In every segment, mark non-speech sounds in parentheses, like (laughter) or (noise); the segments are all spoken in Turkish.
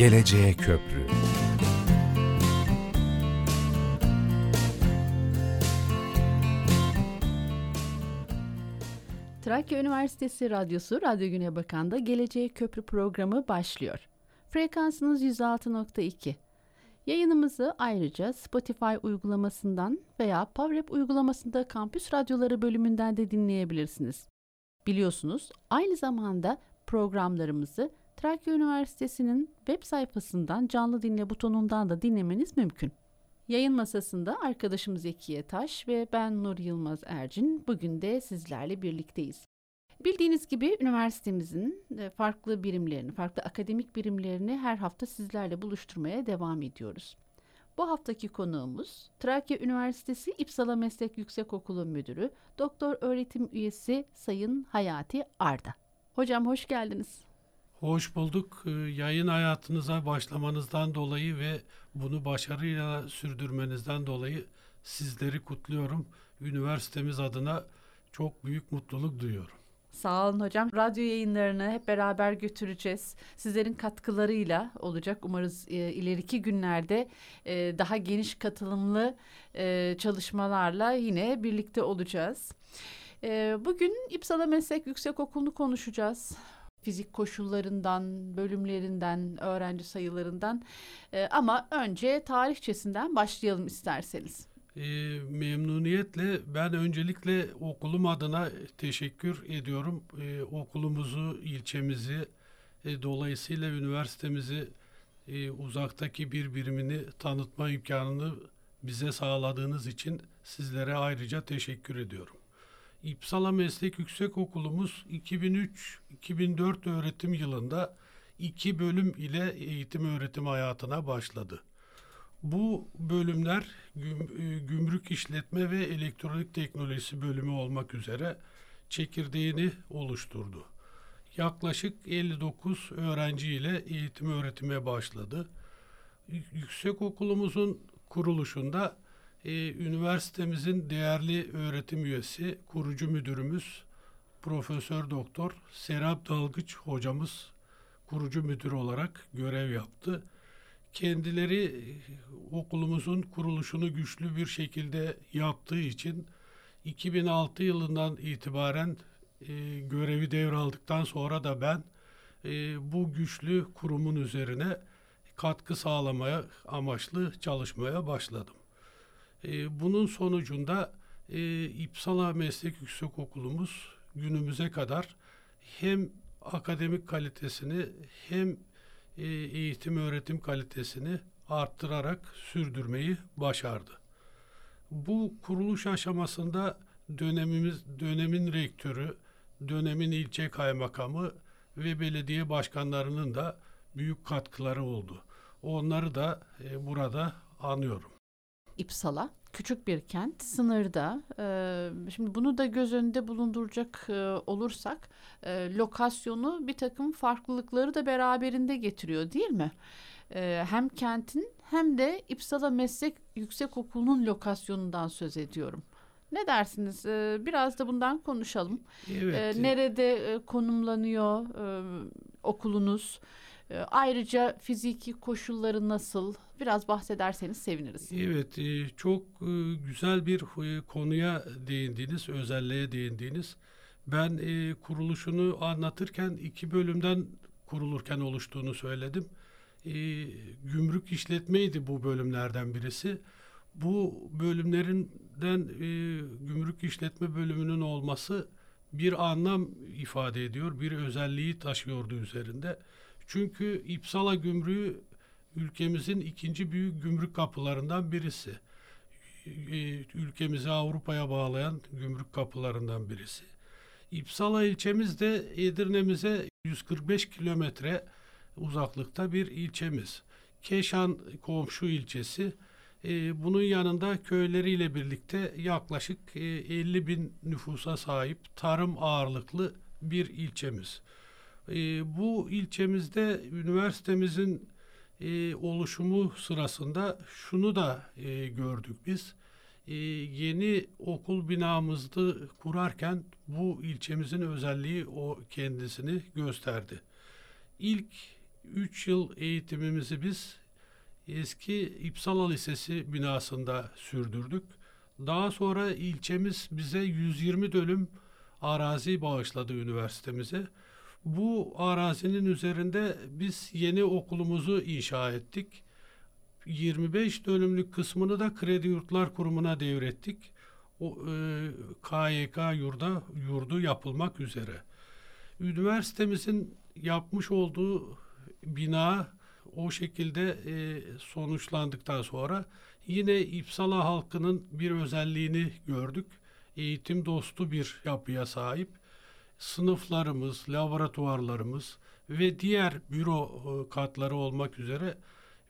Geleceğe Köprü Trakya Üniversitesi Radyosu Radyo Güne Bakan'da Geleceğe Köprü programı başlıyor. Frekansınız 106.2. Yayınımızı ayrıca Spotify uygulamasından veya PowerApp uygulamasında Kampüs Radyoları bölümünden de dinleyebilirsiniz. Biliyorsunuz aynı zamanda programlarımızı Trakya Üniversitesi'nin web sayfasından canlı dinle butonundan da dinlemeniz mümkün. Yayın masasında arkadaşımız Ekiye Taş ve ben Nur Yılmaz Ercin bugün de sizlerle birlikteyiz. Bildiğiniz gibi üniversitemizin e, farklı birimlerini, farklı akademik birimlerini her hafta sizlerle buluşturmaya devam ediyoruz. Bu haftaki konuğumuz Trakya Üniversitesi İpsala Meslek Yüksekokulu Müdürü, Doktor Öğretim Üyesi Sayın Hayati Arda. Hocam hoş geldiniz. Hoş bulduk. Ee, yayın hayatınıza başlamanızdan dolayı ve bunu başarıyla sürdürmenizden dolayı sizleri kutluyorum. Üniversitemiz adına çok büyük mutluluk duyuyorum. Sağ olun hocam. Radyo yayınlarını hep beraber götüreceğiz. Sizlerin katkılarıyla olacak. Umarız e, ileriki günlerde e, daha geniş katılımlı e, çalışmalarla yine birlikte olacağız. E, bugün İpsala Meslek Yüksekokulu'nu konuşacağız fizik koşullarından, bölümlerinden, öğrenci sayılarından. E, ama önce tarihçesinden başlayalım isterseniz. E, memnuniyetle ben öncelikle okulum adına teşekkür ediyorum. E, okulumuzu, ilçemizi, e, dolayısıyla üniversitemizi e, uzaktaki bir birimini tanıtma imkanını bize sağladığınız için sizlere ayrıca teşekkür ediyorum. İpsala Meslek Yüksekokulumuz 2003-2004 öğretim yılında iki bölüm ile eğitim öğretim hayatına başladı. Bu bölümler e, gümrük işletme ve elektronik teknolojisi bölümü olmak üzere çekirdeğini oluşturdu. Yaklaşık 59 öğrenci ile eğitim öğretime başladı. Yüksekokulumuzun kuruluşunda e, üniversitemizin değerli öğretim üyesi, kurucu müdürümüz Profesör Doktor Serap Dalgıç hocamız kurucu müdür olarak görev yaptı. Kendileri e, okulumuzun kuruluşunu güçlü bir şekilde yaptığı için 2006 yılından itibaren e, görevi devraldıktan sonra da ben e, bu güçlü kurumun üzerine katkı sağlamaya amaçlı çalışmaya başladım. E, bunun sonucunda e, İpsala Meslek Yüksekokulumuz günümüze kadar hem akademik kalitesini hem e, eğitim öğretim kalitesini arttırarak sürdürmeyi başardı. Bu kuruluş aşamasında dönemimiz dönemin rektörü, dönemin ilçe kaymakamı ve belediye başkanlarının da büyük katkıları oldu. Onları da e, burada anıyorum. İpsala küçük bir kent sınırda. E, şimdi bunu da göz önünde bulunduracak e, olursak e, lokasyonu bir takım farklılıkları da beraberinde getiriyor değil mi? E, hem kentin hem de İpsala Meslek Yüksekokulu'nun lokasyonundan söz ediyorum. Ne dersiniz? Ee, biraz da bundan konuşalım. Evet. Ee, nerede e, konumlanıyor e, okulunuz? Ayrıca fiziki koşulları nasıl? Biraz bahsederseniz seviniriz. Evet, e, çok e, güzel bir e, konuya değindiniz, özelliğe değindiniz. Ben kuruluşunu anlatırken iki bölümden kurulurken oluştuğunu söyledim. Gümrük işletmeydi bu bölümlerden birisi. Bu bölümlerinden gümrük işletme bölümünün olması bir anlam ifade ediyor, bir özelliği taşıyordu üzerinde. Çünkü İpsala Gümrüğü ülkemizin ikinci büyük gümrük kapılarından birisi. Ee, ülkemizi Avrupa'ya bağlayan gümrük kapılarından birisi. İpsala ilçemiz de Edirne'mize 145 kilometre uzaklıkta bir ilçemiz. Keşan komşu ilçesi. Ee, bunun yanında köyleriyle birlikte yaklaşık 50 e, bin nüfusa sahip tarım ağırlıklı bir ilçemiz. Ee, bu ilçemizde üniversitemizin e, oluşumu sırasında şunu da e, gördük biz. E, yeni okul binamızı kurarken bu ilçemizin özelliği o kendisini gösterdi. İlk 3 yıl eğitimimizi biz eski İpsala Lisesi binasında sürdürdük. Daha sonra ilçemiz bize 120 dönüm arazi bağışladı üniversitemize. Bu arazinin üzerinde biz yeni okulumuzu inşa ettik. 25 dönümlük kısmını da Kredi Yurtlar Kurumu'na devrettik. O e, KYK yurda yurdu yapılmak üzere. Üniversitemizin yapmış olduğu bina o şekilde e, sonuçlandıktan sonra yine İpsala halkının bir özelliğini gördük. Eğitim dostu bir yapıya sahip. Sınıflarımız, laboratuvarlarımız ve diğer büro e, katları olmak üzere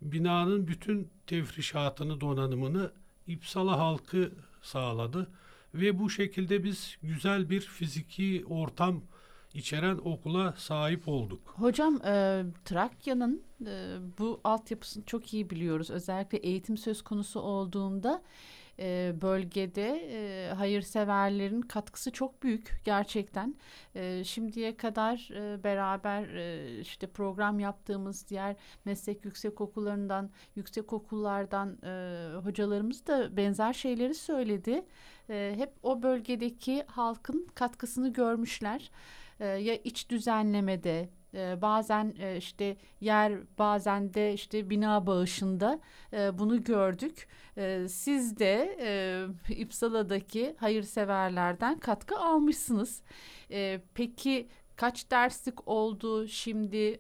binanın bütün tefrişatını, donanımını İpsala halkı sağladı. Ve bu şekilde biz güzel bir fiziki ortam içeren okula sahip olduk. Hocam e, Trakya'nın e, bu altyapısını çok iyi biliyoruz. Özellikle eğitim söz konusu olduğunda e, bölgede e, hayırseverlerin katkısı çok büyük gerçekten. E, şimdiye kadar beraber işte program yaptığımız diğer meslek yüksek okullarından, yüksek okullardan hocalarımız da benzer şeyleri söyledi. Hep o bölgedeki halkın katkısını görmüşler. Ya iç düzenlemede bazen işte yer bazen de işte bina bağışında bunu gördük. Siz de İpsala'daki hayırseverlerden katkı almışsınız. Peki kaç derslik oldu şimdi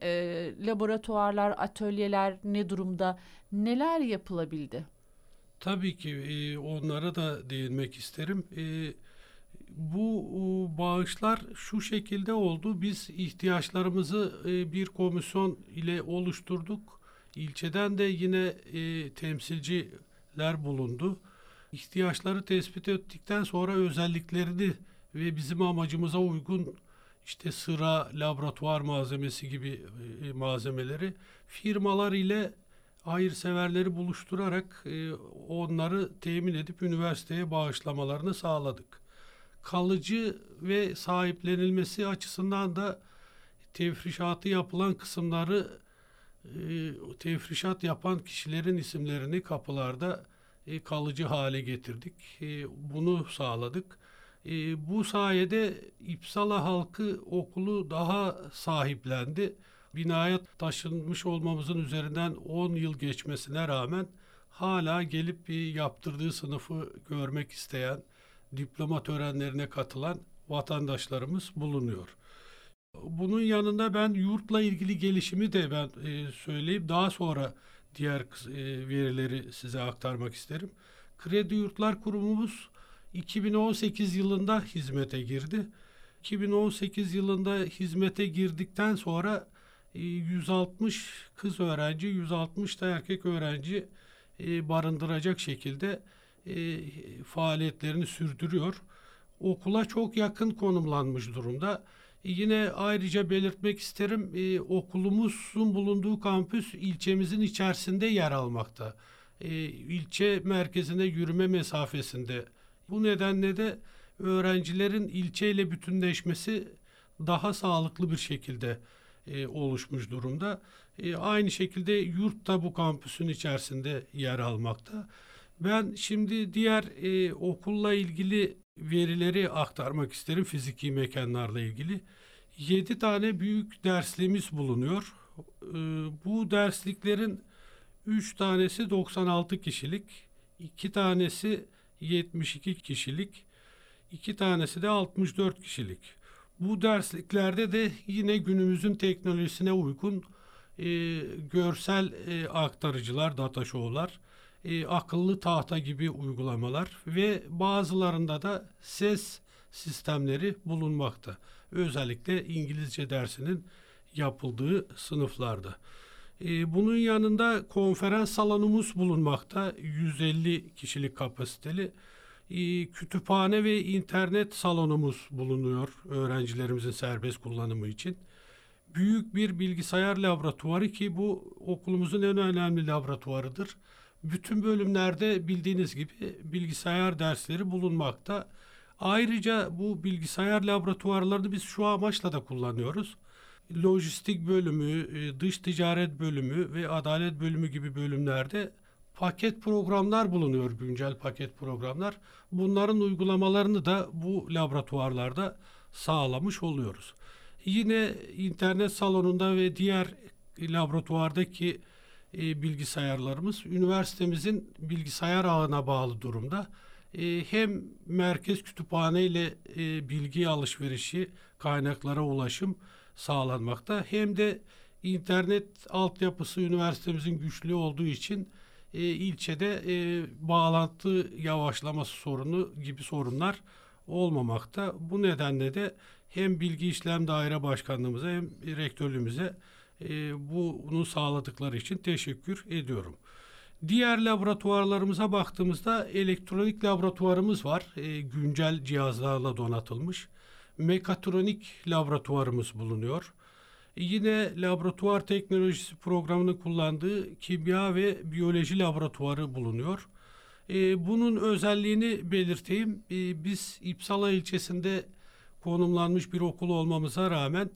laboratuvarlar atölyeler ne durumda neler yapılabildi? Tabii ki onlara da değinmek isterim. E, bu bağışlar şu şekilde oldu. Biz ihtiyaçlarımızı e, bir komisyon ile oluşturduk. İlçeden de yine e, temsilciler bulundu. İhtiyaçları tespit ettikten sonra özelliklerini ve bizim amacımıza uygun işte sıra, laboratuvar malzemesi gibi e, malzemeleri firmalar ile hayırseverleri buluşturarak onları temin edip üniversiteye bağışlamalarını sağladık kalıcı ve sahiplenilmesi açısından da tefrişatı yapılan kısımları e, tefrişat yapan kişilerin isimlerini kapılarda e, kalıcı hale getirdik. E, bunu sağladık. Bu sayede İpsala halkı okulu daha sahiplendi. Binaya taşınmış olmamızın üzerinden 10 yıl geçmesine rağmen hala gelip bir yaptırdığı sınıfı görmek isteyen, diploma törenlerine katılan vatandaşlarımız bulunuyor. Bunun yanında ben yurtla ilgili gelişimi de ben e, söyleyip daha sonra diğer e, verileri size aktarmak isterim. Kredi Yurtlar Kurumumuz 2018 yılında hizmete girdi. 2018 yılında hizmete girdikten sonra e, 160 kız öğrenci, 160 da erkek öğrenci e, barındıracak şekilde e, faaliyetlerini sürdürüyor. Okula çok yakın konumlanmış durumda. E, yine ayrıca belirtmek isterim e, okulumuzun bulunduğu kampüs ilçemizin içerisinde yer almakta. E, ilçe merkezine yürüme mesafesinde. Bu nedenle de öğrencilerin ilçeyle bütünleşmesi daha sağlıklı bir şekilde oluşmuş durumda. Aynı şekilde yurt da bu kampüsün içerisinde yer almakta. Ben şimdi diğer e, okulla ilgili verileri aktarmak isterim fiziki mekanlarla ilgili. 7 tane büyük dersliğimiz bulunuyor. E, bu dersliklerin 3 tanesi 96 kişilik, 2 tanesi 72 kişilik, 2 tanesi de 64 kişilik. Bu dersliklerde de yine günümüzün teknolojisine uygun e, görsel e, aktarıcılar, data show'lar, e, akıllı tahta gibi uygulamalar ve bazılarında da ses sistemleri bulunmakta. Özellikle İngilizce dersinin yapıldığı sınıflarda. E, bunun yanında konferans salonumuz bulunmakta. 150 kişilik kapasiteli. E, kütüphane ve internet salonumuz bulunuyor öğrencilerimizin serbest kullanımı için. Büyük bir bilgisayar laboratuvarı ki bu okulumuzun en önemli laboratuvarıdır bütün bölümlerde bildiğiniz gibi bilgisayar dersleri bulunmakta. Ayrıca bu bilgisayar laboratuvarlarını biz şu amaçla da kullanıyoruz. lojistik bölümü, e, dış ticaret bölümü ve adalet bölümü gibi bölümlerde paket programlar bulunuyor, güncel paket programlar. Bunların uygulamalarını da bu laboratuvarlarda sağlamış oluyoruz. Yine internet salonunda ve diğer laboratuvardaki e, bilgisayarlarımız üniversitemizin bilgisayar ağına bağlı durumda. E, hem merkez kütüphane ile e, bilgi alışverişi, kaynaklara ulaşım sağlanmakta hem de internet altyapısı üniversitemizin güçlü olduğu için e, ilçede e, bağlantı yavaşlaması sorunu gibi sorunlar olmamakta. Bu nedenle de hem Bilgi İşlem Daire Başkanlığımıza hem rektörlüğümüze e, bunu sağladıkları için teşekkür ediyorum. Diğer laboratuvarlarımıza baktığımızda elektronik laboratuvarımız var. E, güncel cihazlarla donatılmış. Mekatronik laboratuvarımız bulunuyor. Yine laboratuvar teknolojisi programını kullandığı kimya ve biyoloji laboratuvarı bulunuyor. E, bunun özelliğini belirteyim. E, biz İpsala ilçesinde konumlanmış bir okul olmamıza rağmen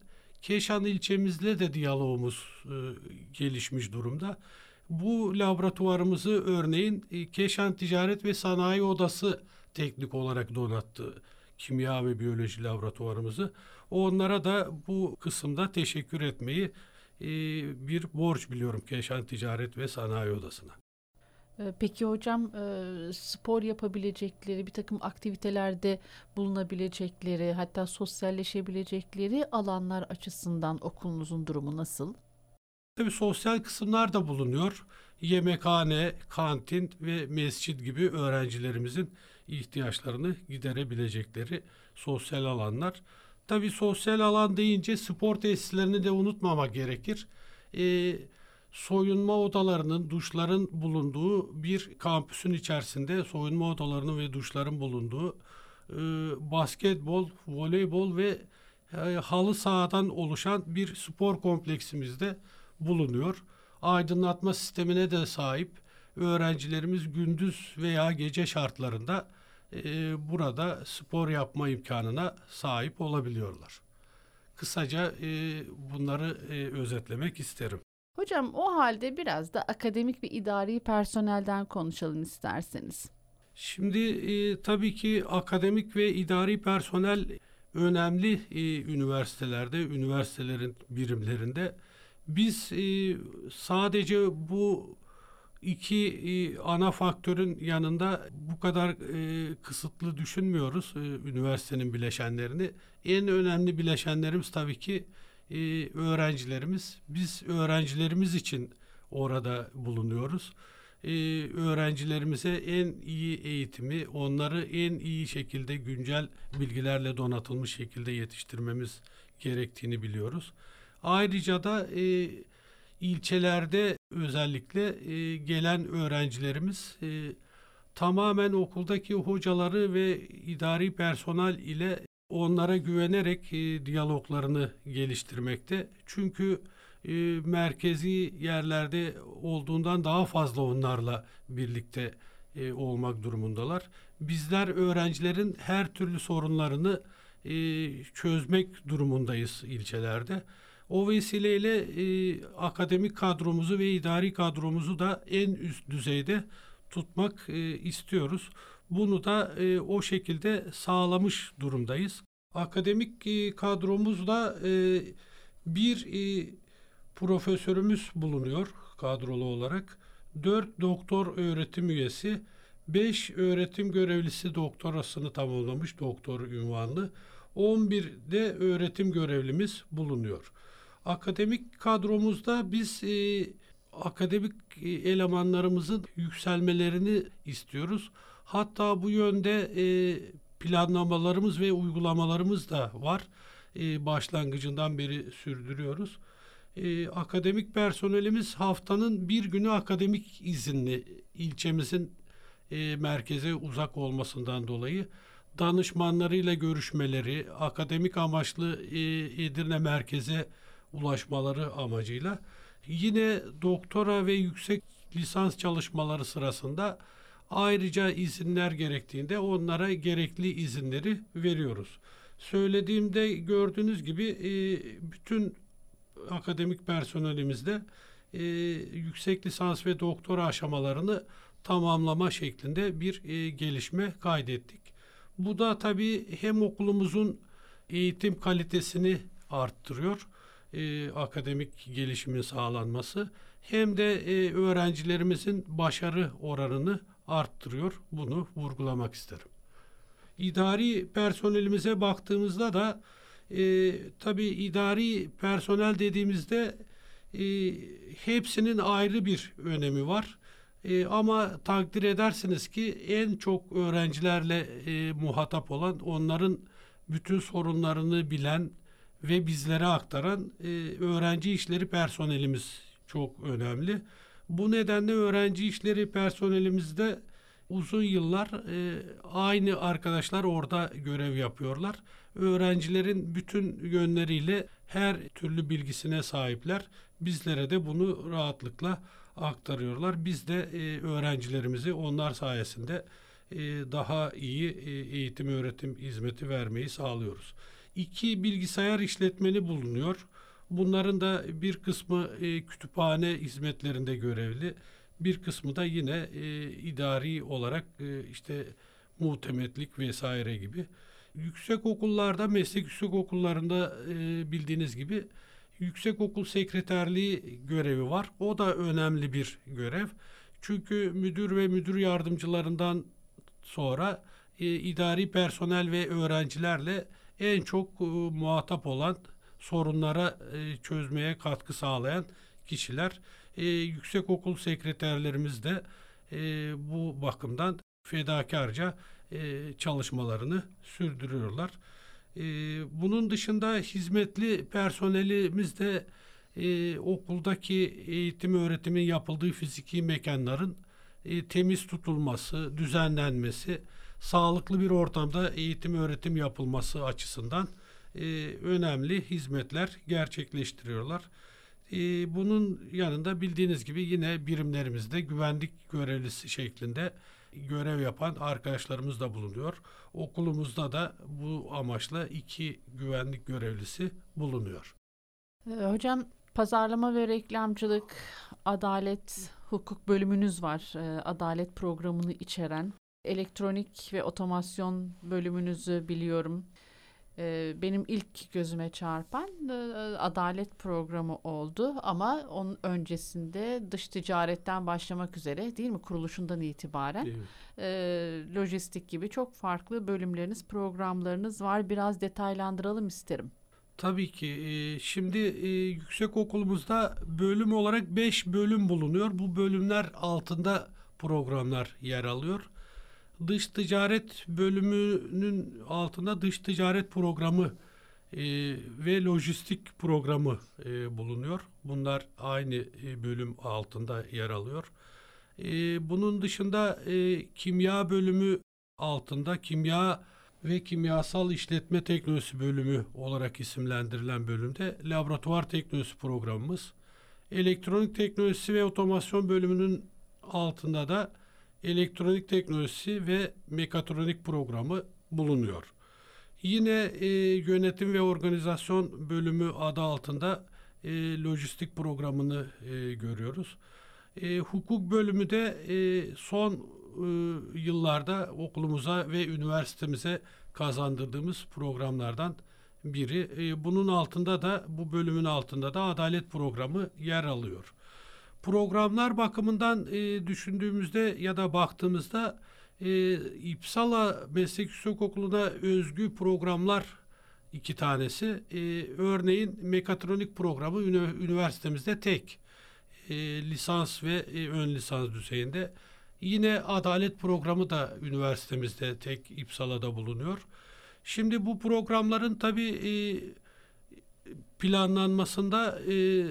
Keşan ilçemizle de diyalogumuz e, gelişmiş durumda. Bu laboratuvarımızı örneğin e, Keşan Ticaret ve Sanayi Odası teknik olarak donattı kimya ve biyoloji laboratuvarımızı. Onlara da bu kısımda teşekkür etmeyi e, bir borç biliyorum Keşan Ticaret ve Sanayi Odası'na. Ee, peki hocam e, spor yapabilecekleri, bir takım aktivitelerde bulunabilecekleri, hatta sosyalleşebilecekleri alanlar açısından okulunuzun durumu nasıl? Tabii sosyal kısımlar da bulunuyor. Yemekhane, kantin ve mescit gibi öğrencilerimizin ihtiyaçlarını giderebilecekleri sosyal alanlar. Tabii sosyal alan deyince spor tesislerini de unutmamak gerekir. Ee, soyunma odalarının, duşların bulunduğu bir kampüsün içerisinde soyunma odalarının ve duşların bulunduğu e, basketbol, voleybol ve e, halı sahadan oluşan bir spor kompleksimizde bulunuyor. Aydınlatma sistemine de sahip öğrencilerimiz gündüz veya gece şartlarında e, burada spor yapma imkanına sahip olabiliyorlar. Kısaca e, bunları e, özetlemek isterim. Hocam o halde biraz da akademik ve idari personelden konuşalım isterseniz. Şimdi e, tabii ki akademik ve idari personel önemli e, üniversitelerde, üniversitelerin birimlerinde. Biz e, sadece bu iki e, ana faktörün yanında bu kadar e, kısıtlı düşünmüyoruz e, üniversitenin bileşenlerini. En önemli bileşenlerimiz tabii ki e, öğrencilerimiz. Biz öğrencilerimiz için orada bulunuyoruz. E, öğrencilerimize en iyi eğitimi, onları en iyi şekilde güncel bilgilerle donatılmış şekilde yetiştirmemiz gerektiğini biliyoruz. Ayrıca da e, ilçelerde özellikle e, gelen öğrencilerimiz e, tamamen okuldaki hocaları ve idari personel ile onlara güvenerek e, diyaloglarını geliştirmekte. Çünkü e, merkezi yerlerde olduğundan daha fazla onlarla birlikte e, olmak durumundalar. Bizler öğrencilerin her türlü sorunlarını e, çözmek durumundayız ilçelerde. O vesileyle e, akademik kadromuzu ve idari kadromuzu da en üst düzeyde tutmak e, istiyoruz. Bunu da e, o şekilde sağlamış durumdayız. Akademik e, kadromuzda e, bir e, profesörümüz bulunuyor kadrolu olarak. Dört doktor öğretim üyesi, beş öğretim görevlisi doktorasını tamamlamış doktor ünvanlı, 11 de öğretim görevlimiz bulunuyor. Akademik kadromuzda biz e, akademik e, elemanlarımızın yükselmelerini istiyoruz. Hatta bu yönde e, planlamalarımız ve uygulamalarımız da var. E, başlangıcından beri sürdürüyoruz. E, akademik personelimiz haftanın bir günü akademik izinli ilçemizin e, merkeze uzak olmasından dolayı danışmanlarıyla görüşmeleri, akademik amaçlı e, Edirne merkeze ulaşmaları amacıyla yine doktora ve yüksek lisans çalışmaları sırasında ayrıca izinler gerektiğinde onlara gerekli izinleri veriyoruz. Söylediğimde gördüğünüz gibi e, bütün akademik personelimizde e, yüksek lisans ve doktora aşamalarını tamamlama şeklinde bir e, gelişme kaydettik. Bu da tabii hem okulumuzun eğitim kalitesini arttırıyor, akademik gelişimin sağlanması hem de öğrencilerimizin başarı oranını arttırıyor. Bunu vurgulamak isterim. İdari personelimize baktığımızda da e, tabii idari personel dediğimizde e, hepsinin ayrı bir önemi var. E, ama takdir edersiniz ki en çok öğrencilerle e, muhatap olan, onların bütün sorunlarını bilen ve bizlere aktaran e, öğrenci işleri personelimiz çok önemli. Bu nedenle öğrenci işleri personelimizde uzun yıllar e, aynı arkadaşlar orada görev yapıyorlar. Öğrencilerin bütün yönleriyle her türlü bilgisine sahipler. Bizlere de bunu rahatlıkla aktarıyorlar. Biz de e, öğrencilerimizi onlar sayesinde e, daha iyi e, eğitim öğretim hizmeti vermeyi sağlıyoruz. İki bilgisayar işletmeni bulunuyor. Bunların da bir kısmı e, kütüphane hizmetlerinde görevli, bir kısmı da yine e, idari olarak e, işte muhtemetlik vesaire gibi. Yüksek okullarda, meslek yüksek okullarında e, bildiğiniz gibi yüksek okul sekreterliği görevi var. O da önemli bir görev. Çünkü müdür ve müdür yardımcılarından sonra e, idari personel ve öğrencilerle en çok e, muhatap olan sorunlara e, çözmeye katkı sağlayan kişiler. E, yüksek okul sekreterlerimiz de e, bu bakımdan fedakarca e, çalışmalarını sürdürüyorlar. Bunun dışında hizmetli personelimiz de okuldaki eğitim öğretimin yapıldığı fiziki mekanların temiz tutulması, düzenlenmesi, sağlıklı bir ortamda eğitim öğretim yapılması açısından e, önemli hizmetler gerçekleştiriyorlar. E, bunun yanında bildiğiniz gibi yine birimlerimizde güvenlik görevlisi şeklinde görev yapan arkadaşlarımız da bulunuyor. Okulumuzda da bu amaçla iki güvenlik görevlisi bulunuyor. Ee, hocam pazarlama ve reklamcılık, adalet, hukuk bölümünüz var. Adalet programını içeren. Elektronik ve otomasyon bölümünüzü biliyorum. Ee, benim ilk gözüme çarpan e, adalet programı oldu ama onun öncesinde dış ticaretten başlamak üzere değil mi kuruluşundan itibaren e, lojistik gibi çok farklı bölümleriniz programlarınız var biraz detaylandıralım isterim. Tabii ki. E, şimdi e, yüksek okulumuzda bölüm olarak 5 bölüm bulunuyor. Bu bölümler altında programlar yer alıyor dış ticaret bölümünün altında dış ticaret programı e, ve lojistik programı e, bulunuyor. Bunlar aynı e, bölüm altında yer alıyor. E, bunun dışında e, kimya bölümü altında kimya ve kimyasal işletme teknolojisi bölümü olarak isimlendirilen bölümde laboratuvar teknolojisi programımız, elektronik teknolojisi ve otomasyon bölümünün altında da elektronik teknolojisi ve mekatronik programı bulunuyor. Yine e, yönetim ve organizasyon bölümü adı altında e, lojistik programını e, görüyoruz. E, hukuk bölümü de e, son e, yıllarda okulumuza ve üniversitemize kazandırdığımız programlardan biri. E, bunun altında da bu bölümün altında da adalet programı yer alıyor programlar bakımından e, düşündüğümüzde ya da baktığımızda e, İpsala Meslek Yüksekokulu'na özgü programlar iki tanesi. E, örneğin mekatronik programı üniversitemizde tek e, lisans ve e, ön lisans düzeyinde. Yine adalet programı da üniversitemizde tek İpsala'da bulunuyor. Şimdi bu programların tabii e, planlanmasında e,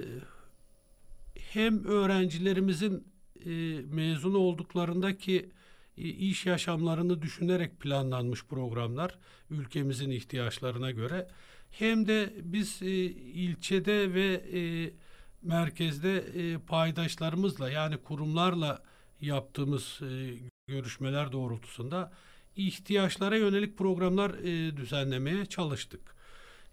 hem öğrencilerimizin e, mezun olduklarındaki e, iş yaşamlarını düşünerek planlanmış programlar ülkemizin ihtiyaçlarına göre hem de biz e, ilçede ve e, merkezde e, paydaşlarımızla yani kurumlarla yaptığımız e, görüşmeler doğrultusunda ihtiyaçlara yönelik programlar e, düzenlemeye çalıştık.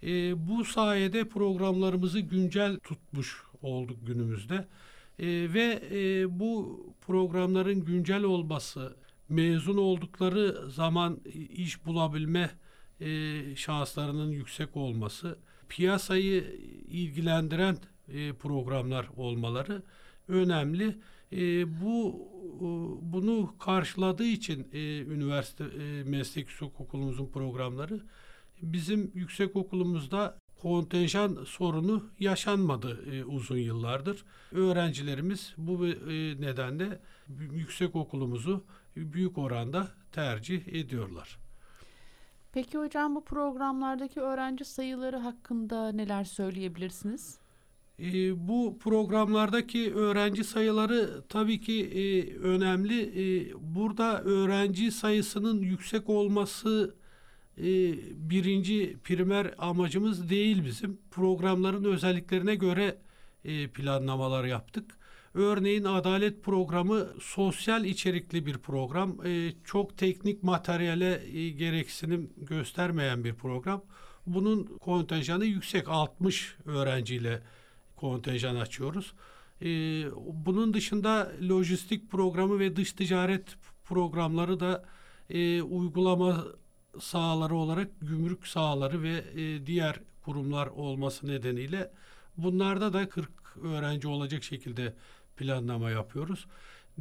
E, bu sayede programlarımızı güncel tutmuş olduk günümüzde. E, ve e, bu programların güncel olması, mezun oldukları zaman iş bulabilme e, şanslarının yüksek olması, piyasayı ilgilendiren e, programlar olmaları önemli. E, bu e, bunu karşıladığı için e, üniversite e, meslek yüksek okulumuzun programları bizim yüksek okulumuzda kontenjan sorunu yaşanmadı e, uzun yıllardır. Öğrencilerimiz bu e, nedenle yüksek okulumuzu büyük oranda tercih ediyorlar. Peki hocam bu programlardaki öğrenci sayıları hakkında neler söyleyebilirsiniz? E, bu programlardaki öğrenci sayıları tabii ki e, önemli. E, burada öğrenci sayısının yüksek olması e, birinci primer amacımız değil bizim. Programların özelliklerine göre e, planlamalar yaptık. Örneğin adalet programı sosyal içerikli bir program. E, çok teknik materyale gereksinim göstermeyen bir program. Bunun kontenjanı yüksek 60 öğrenciyle kontenjan açıyoruz. Bunun dışında lojistik programı ve dış ticaret programları da e, uygulama sahaları olarak gümrük sahaları ve e, diğer kurumlar olması nedeniyle bunlarda da 40 öğrenci olacak şekilde planlama yapıyoruz.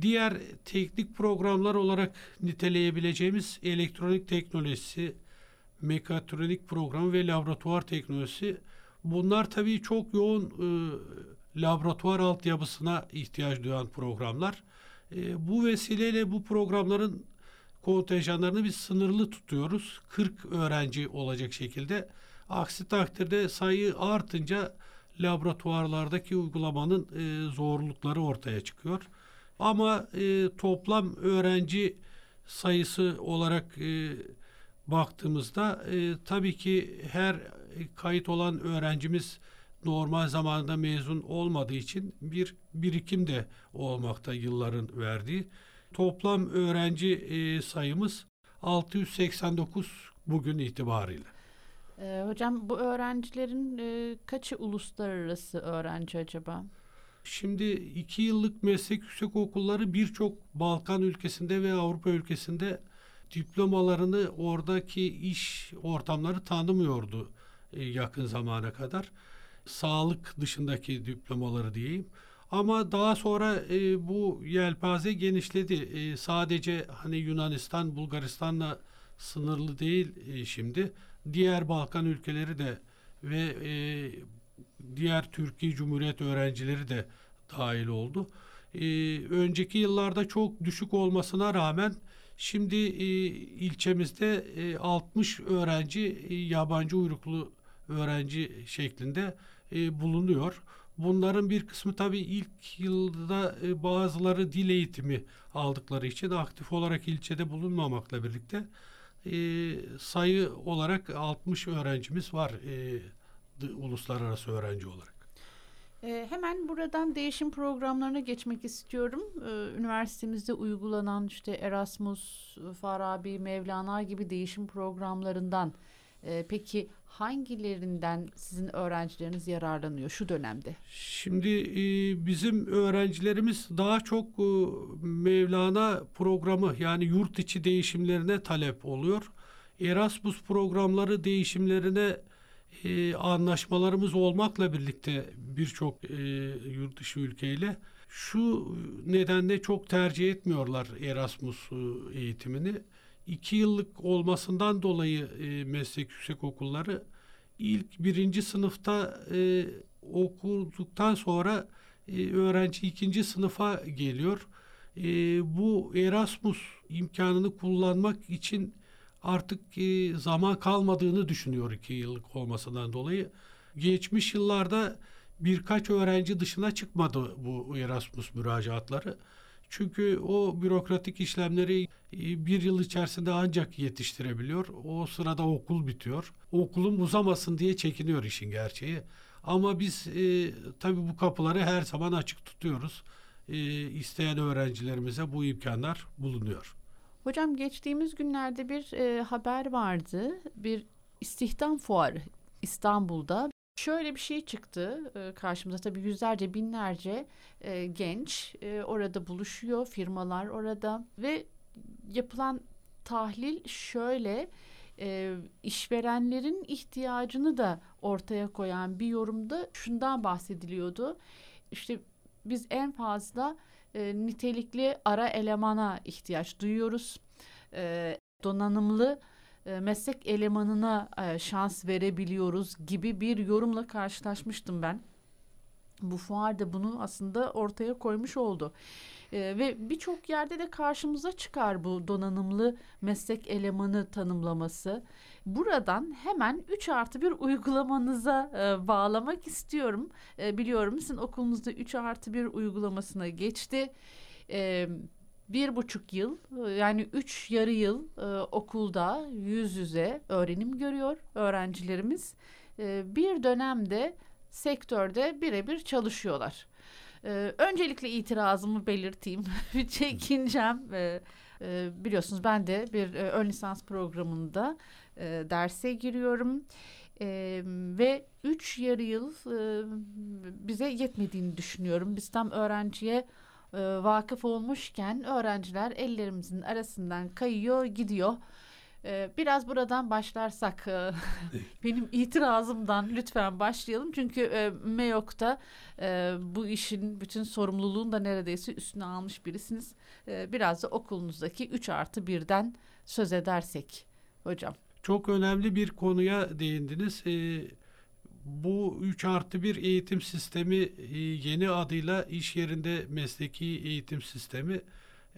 Diğer teknik programlar olarak niteleyebileceğimiz elektronik teknolojisi, mekatronik programı ve laboratuvar teknolojisi bunlar tabii çok yoğun e, laboratuvar altyapısına ihtiyaç duyan programlar. E, bu vesileyle bu programların kontenjanlarını biz sınırlı tutuyoruz. 40 öğrenci olacak şekilde. Aksi takdirde sayı artınca laboratuvarlardaki uygulamanın e, zorlukları ortaya çıkıyor. Ama e, toplam öğrenci sayısı olarak e, baktığımızda e, tabii ki her kayıt olan öğrencimiz normal zamanında mezun olmadığı için bir birikim de olmakta yılların verdiği. Toplam öğrenci e, sayımız 689 bugün itibariyle. Ee, hocam bu öğrencilerin e, kaçı uluslararası öğrenci acaba? Şimdi iki yıllık meslek yüksek okulları birçok Balkan ülkesinde ve Avrupa ülkesinde diplomalarını oradaki iş ortamları tanımıyordu e, yakın zamana kadar. Sağlık dışındaki diplomaları diyeyim. Ama daha sonra e, bu yelpaze genişledi. E, sadece hani Yunanistan, Bulgaristan'la sınırlı değil e, şimdi. Diğer Balkan ülkeleri de ve e, diğer Türkiye Cumhuriyet öğrencileri de dahil oldu. E, önceki yıllarda çok düşük olmasına rağmen şimdi e, ilçemizde e, 60 öğrenci e, yabancı uyruklu öğrenci şeklinde e, bulunuyor. Bunların bir kısmı tabii ilk yılda e, bazıları dil eğitimi aldıkları için aktif olarak ilçede bulunmamakla birlikte e, sayı olarak 60 öğrencimiz var e, uluslararası öğrenci olarak. Hemen buradan değişim programlarına geçmek istiyorum. Üniversitemizde uygulanan işte Erasmus, Farabi, Mevlana gibi değişim programlarından peki hangilerinden sizin öğrencileriniz yararlanıyor şu dönemde? Şimdi e, bizim öğrencilerimiz daha çok e, Mevlana programı yani yurt içi değişimlerine talep oluyor. Erasmus programları değişimlerine e, anlaşmalarımız olmakla birlikte birçok e, yurt dışı ülkeyle şu nedenle çok tercih etmiyorlar Erasmus e, eğitimini iki yıllık olmasından dolayı e, meslek yüksek okulları ilk birinci sınıfta e, okuduktan sonra e, öğrenci ikinci sınıfa geliyor. E, bu Erasmus imkanını kullanmak için artık e, zaman kalmadığını düşünüyor iki yıllık olmasından dolayı. Geçmiş yıllarda birkaç öğrenci dışına çıkmadı bu Erasmus müracaatları. Çünkü o bürokratik işlemleri e, bir yıl içerisinde ancak yetiştirebiliyor. O sırada okul bitiyor. Okulum uzamasın diye çekiniyor işin gerçeği. Ama biz e, tabii bu kapıları her zaman açık tutuyoruz. E, isteyen öğrencilerimize bu imkanlar bulunuyor. Hocam geçtiğimiz günlerde bir e, haber vardı. Bir istihdam fuarı İstanbul'da şöyle bir şey çıktı e, karşımıza. Tabii yüzlerce binlerce e, genç e, orada buluşuyor firmalar orada ve yapılan tahlil şöyle işverenlerin ihtiyacını da ortaya koyan bir yorumda şundan bahsediliyordu. İşte biz en fazla nitelikli ara elemana ihtiyaç duyuyoruz. Donanımlı e, meslek elemanına e, şans verebiliyoruz gibi bir yorumla karşılaşmıştım ben. Bu fuar da bunu aslında ortaya koymuş oldu. E, ve birçok yerde de karşımıza çıkar bu donanımlı meslek elemanı tanımlaması. Buradan hemen 3 artı bir uygulamanıza e, bağlamak istiyorum. E, biliyorum sizin okulunuzda 3 artı bir uygulamasına geçti. E, bir buçuk yıl yani üç yarı yıl e, okulda yüz yüze öğrenim görüyor öğrencilerimiz. E, bir dönemde sektörde birebir çalışıyorlar. E, öncelikle itirazımı belirteyim, (laughs) çekincem. E, e, biliyorsunuz ben de bir e, ön lisans programında e, derse giriyorum. Ee, ve üç yarı yıl e, bize yetmediğini düşünüyorum. Biz tam öğrenciye e, vakıf olmuşken öğrenciler ellerimizin arasından kayıyor gidiyor. E, biraz buradan başlarsak e, (laughs) benim itirazımdan lütfen başlayalım. Çünkü e, MEOK'ta bu işin bütün sorumluluğunu da neredeyse üstüne almış birisiniz. Biraz da okulunuzdaki 3 artı birden söz edersek hocam. Çok önemli bir konuya değindiniz. Ee, bu 3 artı 1 eğitim sistemi e, yeni adıyla iş yerinde mesleki eğitim sistemi.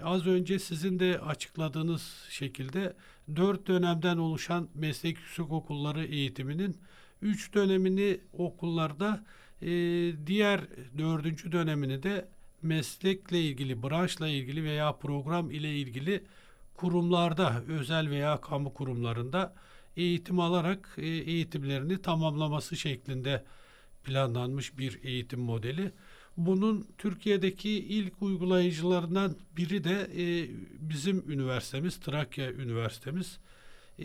Az önce sizin de açıkladığınız şekilde 4 dönemden oluşan meslek yüksek okulları eğitiminin 3 dönemini okullarda e, diğer dördüncü dönemini de meslekle ilgili, branşla ilgili veya program ile ilgili kurumlarda, özel veya kamu kurumlarında eğitim alarak e, eğitimlerini tamamlaması şeklinde planlanmış bir eğitim modeli. Bunun Türkiye'deki ilk uygulayıcılarından biri de e, bizim üniversitemiz, Trakya Üniversitemiz. E,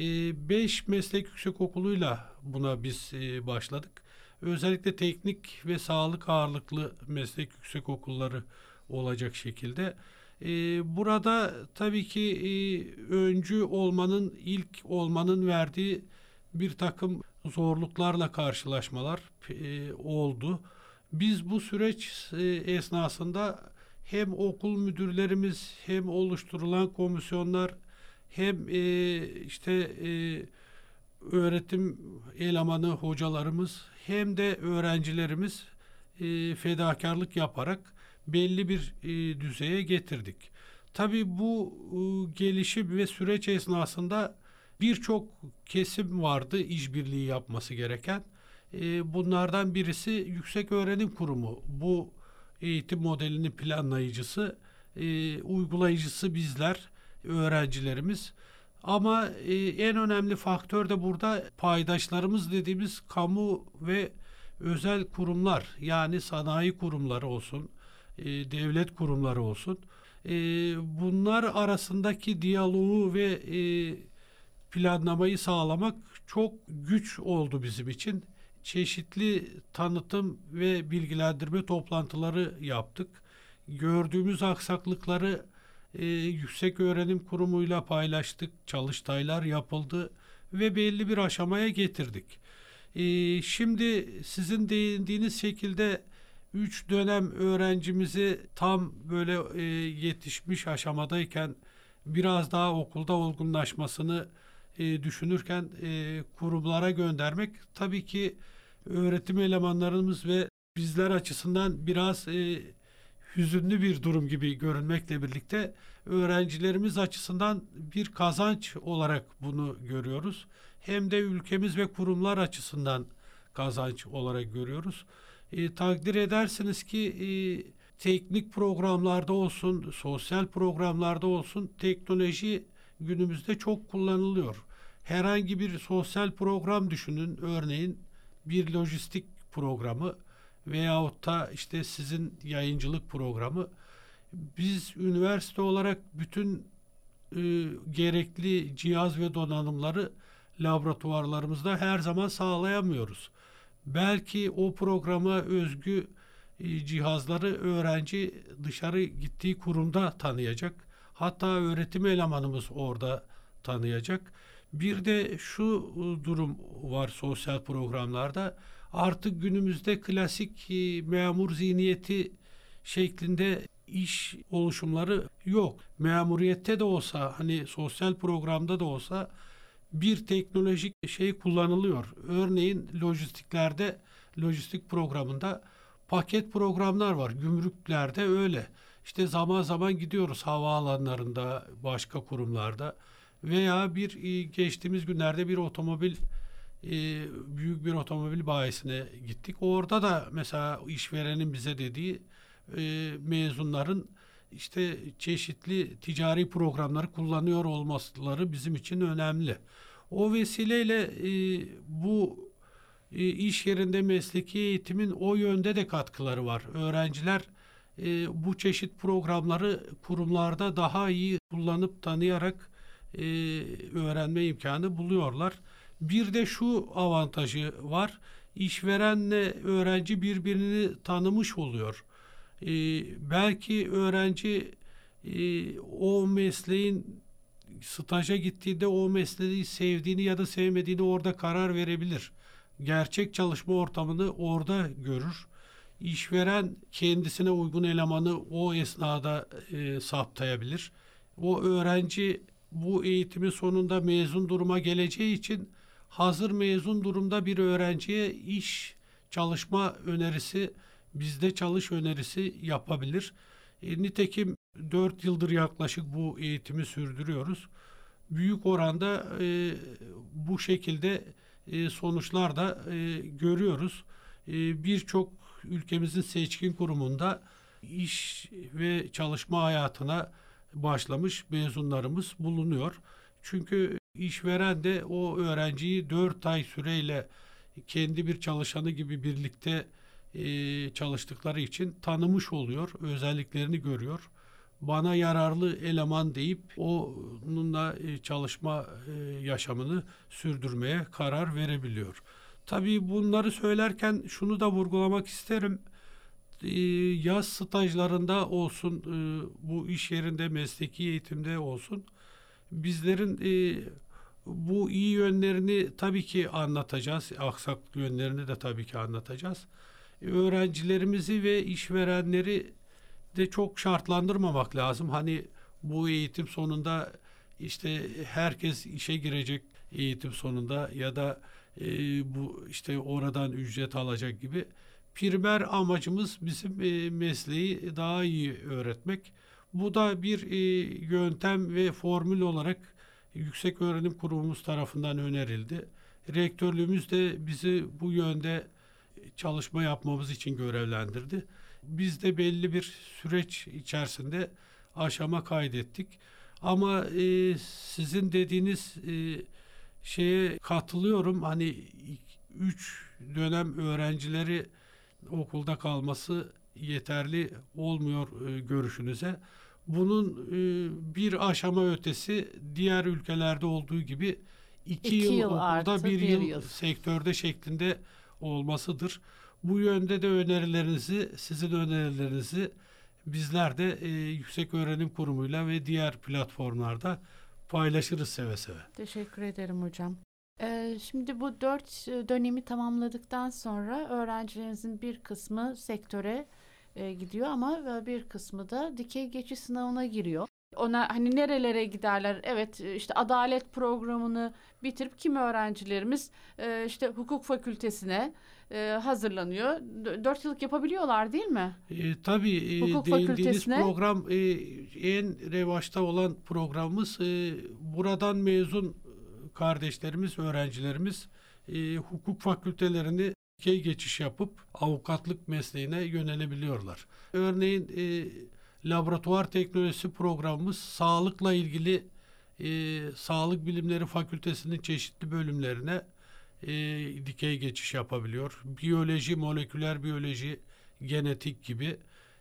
beş meslek yüksek okuluyla buna biz e, başladık. Özellikle teknik ve sağlık ağırlıklı meslek yüksek okulları olacak şekilde e, burada tabii ki e, öncü olmanın, ilk olmanın verdiği bir takım zorluklarla karşılaşmalar e, oldu. Biz bu süreç e, esnasında hem okul müdürlerimiz hem oluşturulan komisyonlar hem işte öğretim elemanı hocalarımız hem de öğrencilerimiz fedakarlık yaparak belli bir e, düzeye getirdik. Tabii bu e, gelişim ve süreç esnasında birçok kesim vardı işbirliği yapması gereken. E, bunlardan birisi Yüksek Öğrenim Kurumu. Bu eğitim modelinin planlayıcısı, e, uygulayıcısı bizler, öğrencilerimiz. Ama e, en önemli faktör de burada paydaşlarımız dediğimiz kamu ve özel kurumlar yani sanayi kurumları olsun, e, devlet kurumları olsun. E, bunlar arasındaki diyaloğu ve e, planlamayı sağlamak çok güç oldu bizim için. Çeşitli tanıtım ve bilgilendirme toplantıları yaptık. Gördüğümüz aksaklıkları e, Yüksek Öğrenim Kurumu'yla paylaştık. Çalıştaylar yapıldı ve belli bir aşamaya getirdik. E, şimdi sizin değindiğiniz şekilde 3 dönem öğrencimizi tam böyle e, yetişmiş aşamadayken biraz daha okulda olgunlaşmasını e, düşünürken e, kurumlara göndermek tabii ki öğretim elemanlarımız ve bizler açısından biraz e, hüzünlü bir durum gibi görünmekle birlikte öğrencilerimiz açısından bir kazanç olarak bunu görüyoruz. Hem de ülkemiz ve kurumlar açısından kazanç olarak görüyoruz. E, takdir edersiniz ki e, teknik programlarda olsun, sosyal programlarda olsun teknoloji günümüzde çok kullanılıyor. Herhangi bir sosyal program düşünün. Örneğin bir lojistik programı veyahut da işte sizin yayıncılık programı. Biz üniversite olarak bütün e, gerekli cihaz ve donanımları laboratuvarlarımızda her zaman sağlayamıyoruz. Belki o programa özgü e, cihazları öğrenci dışarı gittiği kurumda tanıyacak. Hatta öğretim elemanımız orada tanıyacak. Bir de şu e, durum var sosyal programlarda. Artık günümüzde klasik e, memur zihniyeti şeklinde iş oluşumları yok. Memuriyette de olsa hani sosyal programda da olsa bir teknolojik şey kullanılıyor. Örneğin lojistiklerde lojistik programında paket programlar var. Gümrüklerde öyle. İşte zaman zaman gidiyoruz havaalanlarında, başka kurumlarda veya bir e, geçtiğimiz günlerde bir otomobil e, büyük bir otomobil bayisine gittik. Orada da mesela işverenin bize dediği e, mezunların işte çeşitli ticari programları kullanıyor olmaları bizim için önemli. O vesileyle bu iş yerinde mesleki eğitimin o yönde de katkıları var. Öğrenciler bu çeşit programları kurumlarda daha iyi kullanıp tanıyarak e, öğrenme imkanı buluyorlar. Bir de şu avantajı var. İşverenle öğrenci birbirini tanımış oluyor. E, belki öğrenci e, o mesleğin staja gittiğinde o mesleği sevdiğini ya da sevmediğini orada karar verebilir. Gerçek çalışma ortamını orada görür. İşveren kendisine uygun elemanı o esnada e, saptayabilir. O öğrenci bu eğitimin sonunda mezun duruma geleceği için hazır mezun durumda bir öğrenciye iş çalışma önerisi bizde çalış önerisi yapabilir. E, nitekim 4 yıldır yaklaşık bu eğitimi sürdürüyoruz. Büyük oranda e, bu şekilde e, sonuçlar da e, görüyoruz. E, Birçok ülkemizin seçkin kurumunda iş ve çalışma hayatına başlamış mezunlarımız bulunuyor. Çünkü işveren de o öğrenciyi 4 ay süreyle kendi bir çalışanı gibi birlikte e, çalıştıkları için tanımış oluyor, özelliklerini görüyor. Bana yararlı eleman deyip onunla e, çalışma e, yaşamını sürdürmeye karar verebiliyor. Tabii bunları söylerken şunu da vurgulamak isterim. Ee, yaz stajlarında olsun, e, bu iş yerinde, mesleki eğitimde olsun bizlerin e, bu iyi yönlerini tabii ki anlatacağız. Aksaklık yönlerini de tabii ki anlatacağız. Öğrencilerimizi ve işverenleri de çok şartlandırmamak lazım. Hani bu eğitim sonunda işte herkes işe girecek eğitim sonunda ya da e, bu işte oradan ücret alacak gibi primer amacımız bizim e, mesleği daha iyi öğretmek. Bu da bir e, yöntem ve formül olarak Yüksek Öğrenim Kurumumuz tarafından önerildi. Rektörlüğümüz de bizi bu yönde çalışma yapmamız için görevlendirdi. Biz de belli bir süreç içerisinde aşama kaydettik. Ama e, sizin dediğiniz e, şeye katılıyorum. Hani üç dönem öğrencileri okulda kalması yeterli olmuyor e, görüşünüze. Bunun e, bir aşama ötesi diğer ülkelerde olduğu gibi iki, iki yıl, yıl okulda artı, bir, bir yıl, yıl sektörde şeklinde olmasıdır. Bu yönde de önerilerinizi, sizin önerilerinizi bizler de e, Yüksek Öğrenim Kurumu'yla ve diğer platformlarda paylaşırız seve seve. Teşekkür ederim hocam. Ee, şimdi bu dört e, dönemi tamamladıktan sonra öğrencilerinizin bir kısmı sektöre e, gidiyor ama e, bir kısmı da dikey geçiş sınavına giriyor. Ona hani nerelere giderler? Evet işte adalet programını bitirip kim öğrencilerimiz işte hukuk fakültesine hazırlanıyor. Dört yıllık yapabiliyorlar değil mi? E, tabii hukuk değindiğiniz program e, en revaçta olan programımız e, buradan mezun kardeşlerimiz, öğrencilerimiz e, hukuk fakültelerini geçiş yapıp avukatlık mesleğine yönelebiliyorlar. Örneğin e, laboratuvar teknolojisi programımız sağlıkla ilgili e, Sağlık Bilimleri Fakültesinin çeşitli bölümlerine e, dikey geçiş yapabiliyor. Biyoloji, moleküler biyoloji, genetik gibi.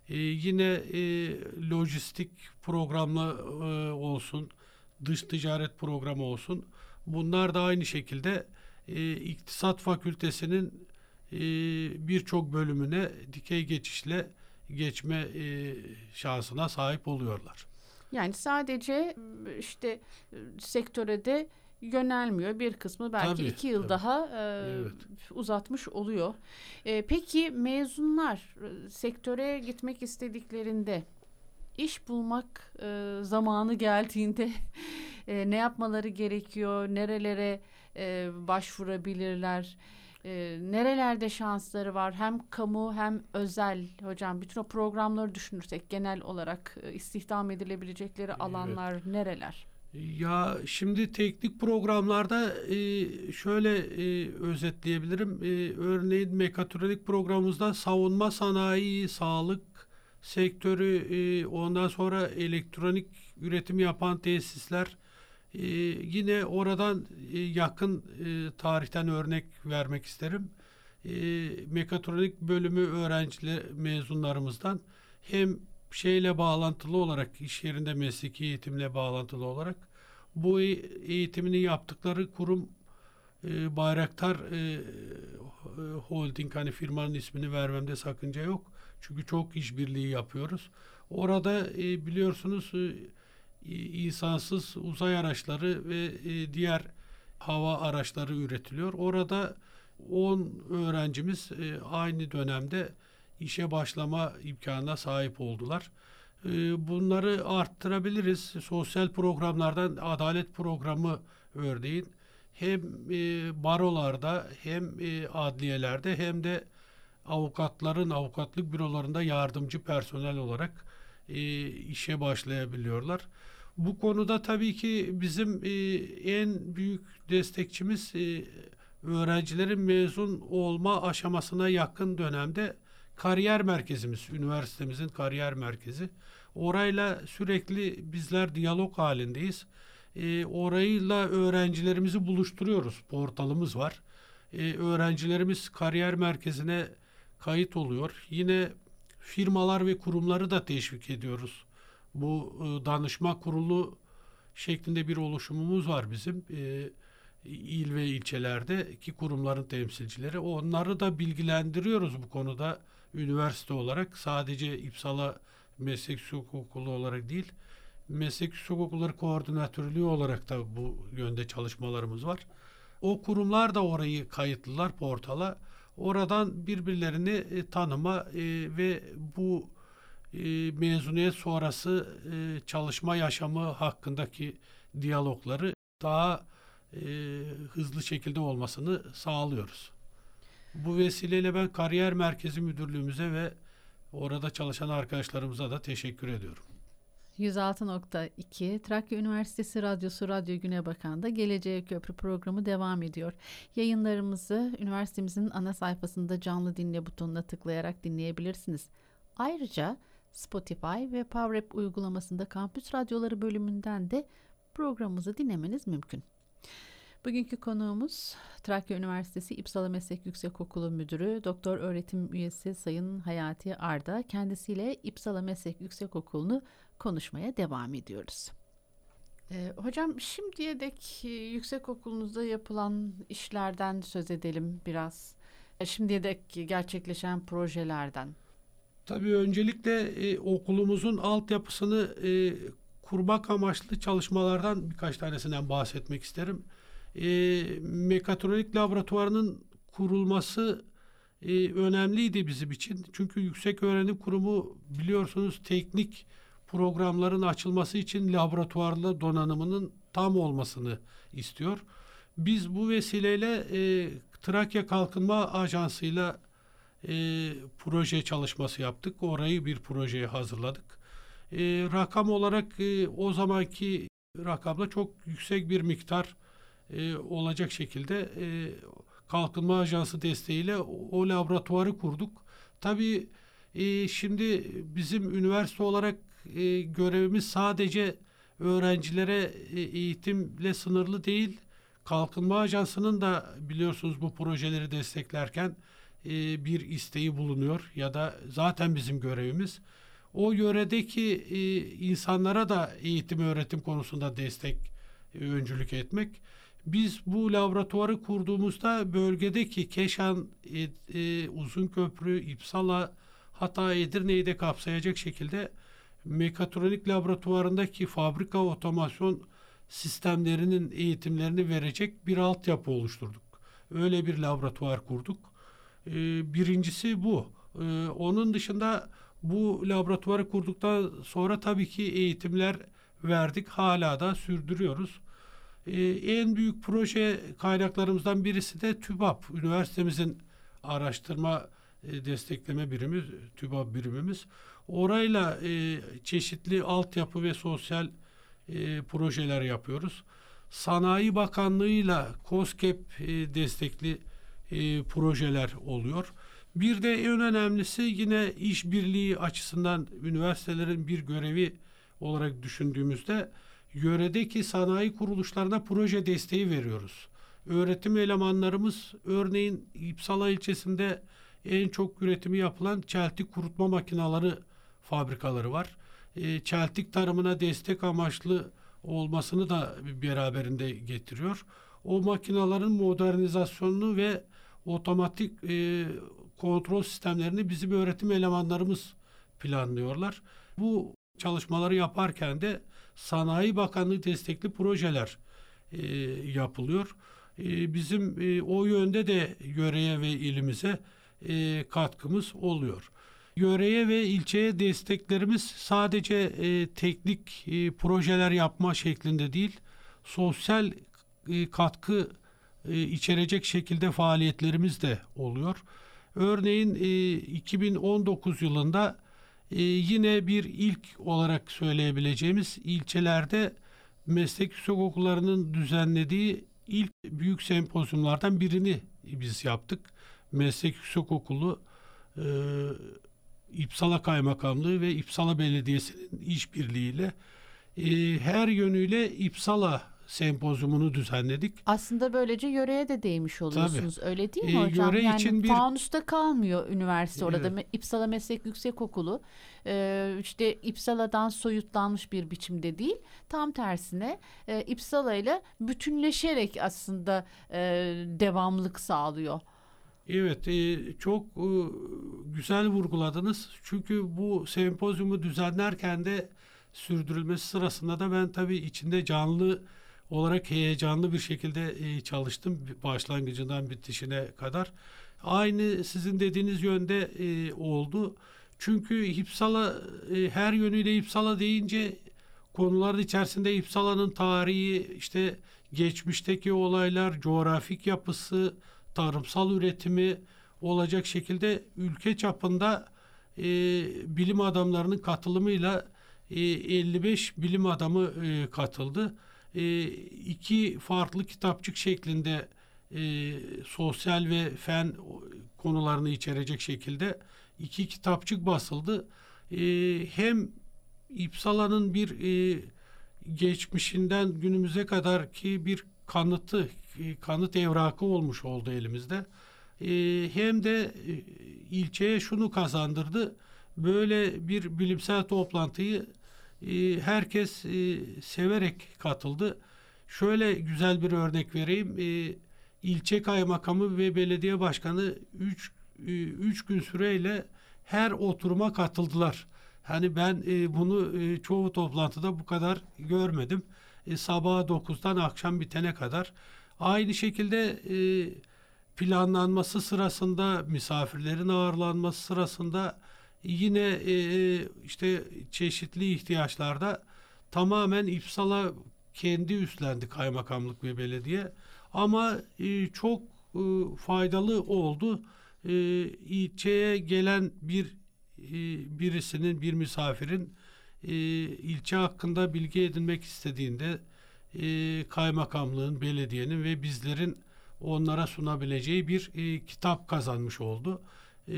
E, yine e, lojistik programlı e, olsun, dış ticaret programı olsun Bunlar da aynı şekilde e, İktisat Fakültesinin e, birçok bölümüne dikey geçişle geçme e, şansına sahip oluyorlar. Yani sadece işte sektöre de yönelmiyor. Bir kısmı belki tabii, iki yıl tabii. daha e, evet. uzatmış oluyor. E, peki mezunlar e, sektöre gitmek istediklerinde iş bulmak e, zamanı geldiğinde (laughs) e, ne yapmaları gerekiyor? Nerelere e, başvurabilirler? E, nerelerde şansları var? Hem kamu hem özel hocam bütün o programları düşünürsek genel olarak e, istihdam edilebilecekleri alanlar evet. nereler? Ya şimdi teknik programlarda e, şöyle e, özetleyebilirim. E, örneğin mekatronik programımızda savunma sanayi, sağlık sektörü, e, ondan sonra elektronik üretim yapan tesisler, e, yine oradan e, yakın e, tarihten örnek vermek isterim. E, mekatronik bölümü öğrenciler mezunlarımızdan hem şeyle bağlantılı olarak iş yerinde mesleki eğitimle bağlantılı olarak bu eğitimini yaptıkları kurum e, Bayraktar e, Holding hani firmanın ismini vermemde sakınca yok. Çünkü çok işbirliği yapıyoruz. Orada e, biliyorsunuz e, insansız uzay araçları ve e, diğer hava araçları üretiliyor. Orada 10 öğrencimiz e, aynı dönemde işe başlama imkanına sahip oldular. E, bunları arttırabiliriz. Sosyal programlardan adalet programı örneğin hem e, barolarda hem e, adliyelerde hem de avukatların avukatlık bürolarında yardımcı personel olarak e, işe başlayabiliyorlar. Bu konuda tabii ki bizim e, en büyük destekçimiz e, öğrencilerin mezun olma aşamasına yakın dönemde kariyer merkezimiz, üniversitemizin kariyer merkezi. Orayla sürekli bizler diyalog halindeyiz. E, orayla öğrencilerimizi buluşturuyoruz. Portalımız var. E, öğrencilerimiz kariyer merkezine kayıt oluyor. Yine firmalar ve kurumları da teşvik ediyoruz. Bu e, danışma kurulu şeklinde bir oluşumumuz var bizim. E, il ve ilçelerdeki kurumların temsilcileri. Onları da bilgilendiriyoruz bu konuda üniversite olarak. Sadece İpsala Meslek Yüksek Okulu olarak değil, Meslek Yüksek Okulları Koordinatörlüğü olarak da bu yönde çalışmalarımız var. O kurumlar da orayı kayıtlılar portala. Oradan birbirlerini e, tanıma e, ve bu e, mezuniyet sonrası çalışma yaşamı hakkındaki diyalogları daha hızlı şekilde olmasını sağlıyoruz. Bu vesileyle ben Kariyer Merkezi Müdürlüğümüze ve orada çalışan arkadaşlarımıza da teşekkür ediyorum. 106.2 Trakya Üniversitesi Radyosu Radyo Güne Bakan'da Geleceğe Köprü programı devam ediyor. Yayınlarımızı üniversitemizin ana sayfasında canlı dinle butonuna tıklayarak dinleyebilirsiniz. Ayrıca Spotify ve PowerApp uygulamasında Kampüs Radyoları bölümünden de programımızı dinlemeniz mümkün. Bugünkü konuğumuz Trakya Üniversitesi İpsala Meslek Yüksekokulu Müdürü, Doktor Öğretim Üyesi Sayın Hayati Arda. Kendisiyle İpsala Meslek Yüksekokulu'nu konuşmaya devam ediyoruz. Ee, hocam şimdiye dek e, yüksek okulunuzda yapılan işlerden söz edelim biraz. E, şimdiye dek gerçekleşen projelerden. Tabii öncelikle e, okulumuzun altyapısını e, kurmak amaçlı çalışmalardan birkaç tanesinden bahsetmek isterim. E, mekatronik laboratuvarının kurulması e, önemliydi bizim için. Çünkü Yüksek Öğrenim Kurumu biliyorsunuz teknik programların açılması için laboratuvarlı donanımının tam olmasını istiyor. Biz bu vesileyle e, Trakya Kalkınma Ajansı'yla e, proje çalışması yaptık. Orayı bir projeye hazırladık. E, rakam olarak e, o zamanki rakamla çok yüksek bir miktar e, olacak şekilde e, Kalkınma Ajansı desteğiyle o laboratuvarı kurduk. Tabii e, şimdi bizim üniversite olarak e, görevimiz sadece öğrencilere e, eğitimle sınırlı değil. Kalkınma Ajansı'nın da biliyorsunuz bu projeleri desteklerken e, bir isteği bulunuyor ya da zaten bizim görevimiz. O yöredeki e, insanlara da eğitim öğretim konusunda destek e, öncülük etmek. Biz bu laboratuvarı kurduğumuzda bölgedeki Keşan, e, e, Uzunköprü, İpsala hatta Edirne'yi de kapsayacak şekilde mekatronik laboratuvarındaki fabrika otomasyon sistemlerinin eğitimlerini verecek bir altyapı oluşturduk. Öyle bir laboratuvar kurduk. E, birincisi bu. E, onun dışında bu laboratuvarı kurduktan sonra tabii ki eğitimler verdik. Hala da sürdürüyoruz. Ee, en büyük proje kaynaklarımızdan birisi de TÜBAP. Üniversitemizin araştırma e, destekleme birimi, TÜBAP birimimiz. Orayla e, çeşitli altyapı ve sosyal e, projeler yapıyoruz. Sanayi Bakanlığı'yla COSGAP e, destekli e, projeler oluyor. Bir de en önemlisi yine işbirliği açısından üniversitelerin bir görevi olarak düşündüğümüzde yöredeki sanayi kuruluşlarına proje desteği veriyoruz. Öğretim elemanlarımız örneğin İpsala ilçesinde en çok üretimi yapılan çeltik kurutma makineleri fabrikaları var. E, çeltik tarımına destek amaçlı olmasını da beraberinde getiriyor. O makinelerin modernizasyonunu ve otomatik e, kontrol sistemlerini bizim öğretim elemanlarımız planlıyorlar. Bu çalışmaları yaparken de Sanayi Bakanlığı destekli projeler e, yapılıyor. E, bizim e, o yönde de yöreye ve ilimize e, katkımız oluyor. Yöreye ve ilçeye desteklerimiz sadece e, teknik e, projeler yapma şeklinde değil, sosyal e, katkı e, içerecek şekilde faaliyetlerimiz de oluyor. Örneğin e, 2019 yılında e, yine bir ilk olarak söyleyebileceğimiz ilçelerde meslek yüksekokullarının düzenlediği ilk büyük sempozyumlardan birini biz yaptık. Meslek Yüksekokulu e, İpsala Kaymakamlığı ve İpsala Belediyesi'nin işbirliğiyle e, her yönüyle İpsala sempozyumunu düzenledik. Aslında böylece yöreye de değmiş oluyorsunuz. Tabii. Öyle değil mi ee, hocam? Yöre yani için bir... Faunusta kalmıyor üniversite orada. Evet. İpsala Meslek Yüksekokulu ee, işte İpsala'dan soyutlanmış bir biçimde değil. Tam tersine e, İpsala ile bütünleşerek aslında e, devamlık sağlıyor. Evet, e, çok e, güzel vurguladınız. Çünkü bu sempozyumu düzenlerken de sürdürülmesi sırasında da ben tabii içinde canlı olarak heyecanlı bir şekilde e, çalıştım başlangıcından bitişine kadar. Aynı sizin dediğiniz yönde e, oldu. Çünkü İpsala e, her yönüyle İpsala deyince konuların içerisinde İpsala'nın tarihi, işte geçmişteki olaylar, coğrafik yapısı, tarımsal üretimi olacak şekilde ülke çapında e, bilim adamlarının katılımıyla e, 55 bilim adamı e, katıldı e, iki farklı kitapçık şeklinde e, sosyal ve fen konularını içerecek şekilde iki kitapçık basıldı. E, hem İpsala'nın bir e, geçmişinden günümüze kadar ki bir kanıtı, kanıt evrakı olmuş oldu elimizde. E, hem de e, ilçeye şunu kazandırdı. Böyle bir bilimsel toplantıyı herkes e, severek katıldı. Şöyle güzel bir örnek vereyim. E, ilçe kaymakamı ve belediye başkanı 3 3 gün süreyle her oturuma katıldılar. Hani ben e, bunu e, çoğu toplantıda bu kadar görmedim. E, sabah 9'dan akşam bitene kadar. Aynı şekilde e, planlanması sırasında, misafirlerin ağırlanması sırasında yine e, e, işte çeşitli ihtiyaçlarda tamamen İpsal'a kendi üstlendi kaymakamlık ve belediye. Ama e, çok e, faydalı oldu. E, ilçeye gelen bir e, birisinin, bir misafirin e, ilçe hakkında bilgi edinmek istediğinde e, kaymakamlığın, belediyenin ve bizlerin onlara sunabileceği bir e, kitap kazanmış oldu e,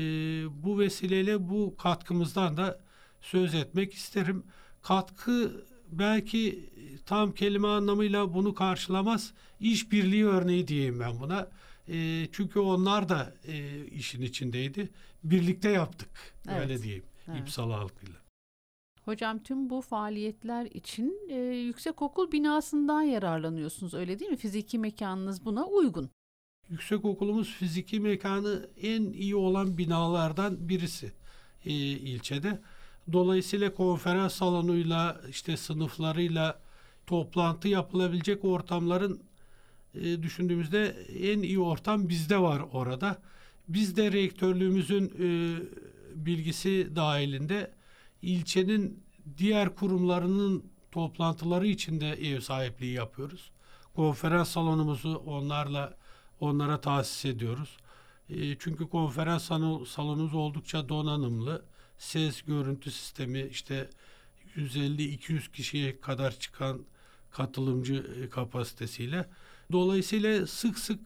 bu vesileyle bu katkımızdan da söz etmek isterim. Katkı belki tam kelime anlamıyla bunu karşılamaz. İşbirliği örneği diyeyim ben buna. E, çünkü onlar da e, işin içindeydi. Birlikte yaptık. Evet. Öyle diyeyim. Evet. İpsal halkıyla. Hocam tüm bu faaliyetler için e, yüksekokul binasından yararlanıyorsunuz öyle değil mi? Fiziki mekanınız buna uygun. Yüksekokulumuz fiziki mekanı en iyi olan binalardan birisi e, ilçede. Dolayısıyla konferans salonuyla işte sınıflarıyla toplantı yapılabilecek ortamların e, düşündüğümüzde en iyi ortam bizde var orada. Biz de rektörlüğümüzün e, bilgisi dahilinde ilçenin diğer kurumlarının toplantıları için de ev sahipliği yapıyoruz. Konferans salonumuzu onlarla onlara tahsis ediyoruz. E, çünkü konferans salonumuz oldukça donanımlı. Ses, görüntü sistemi işte 150-200 kişiye kadar çıkan katılımcı e, kapasitesiyle. Dolayısıyla sık sık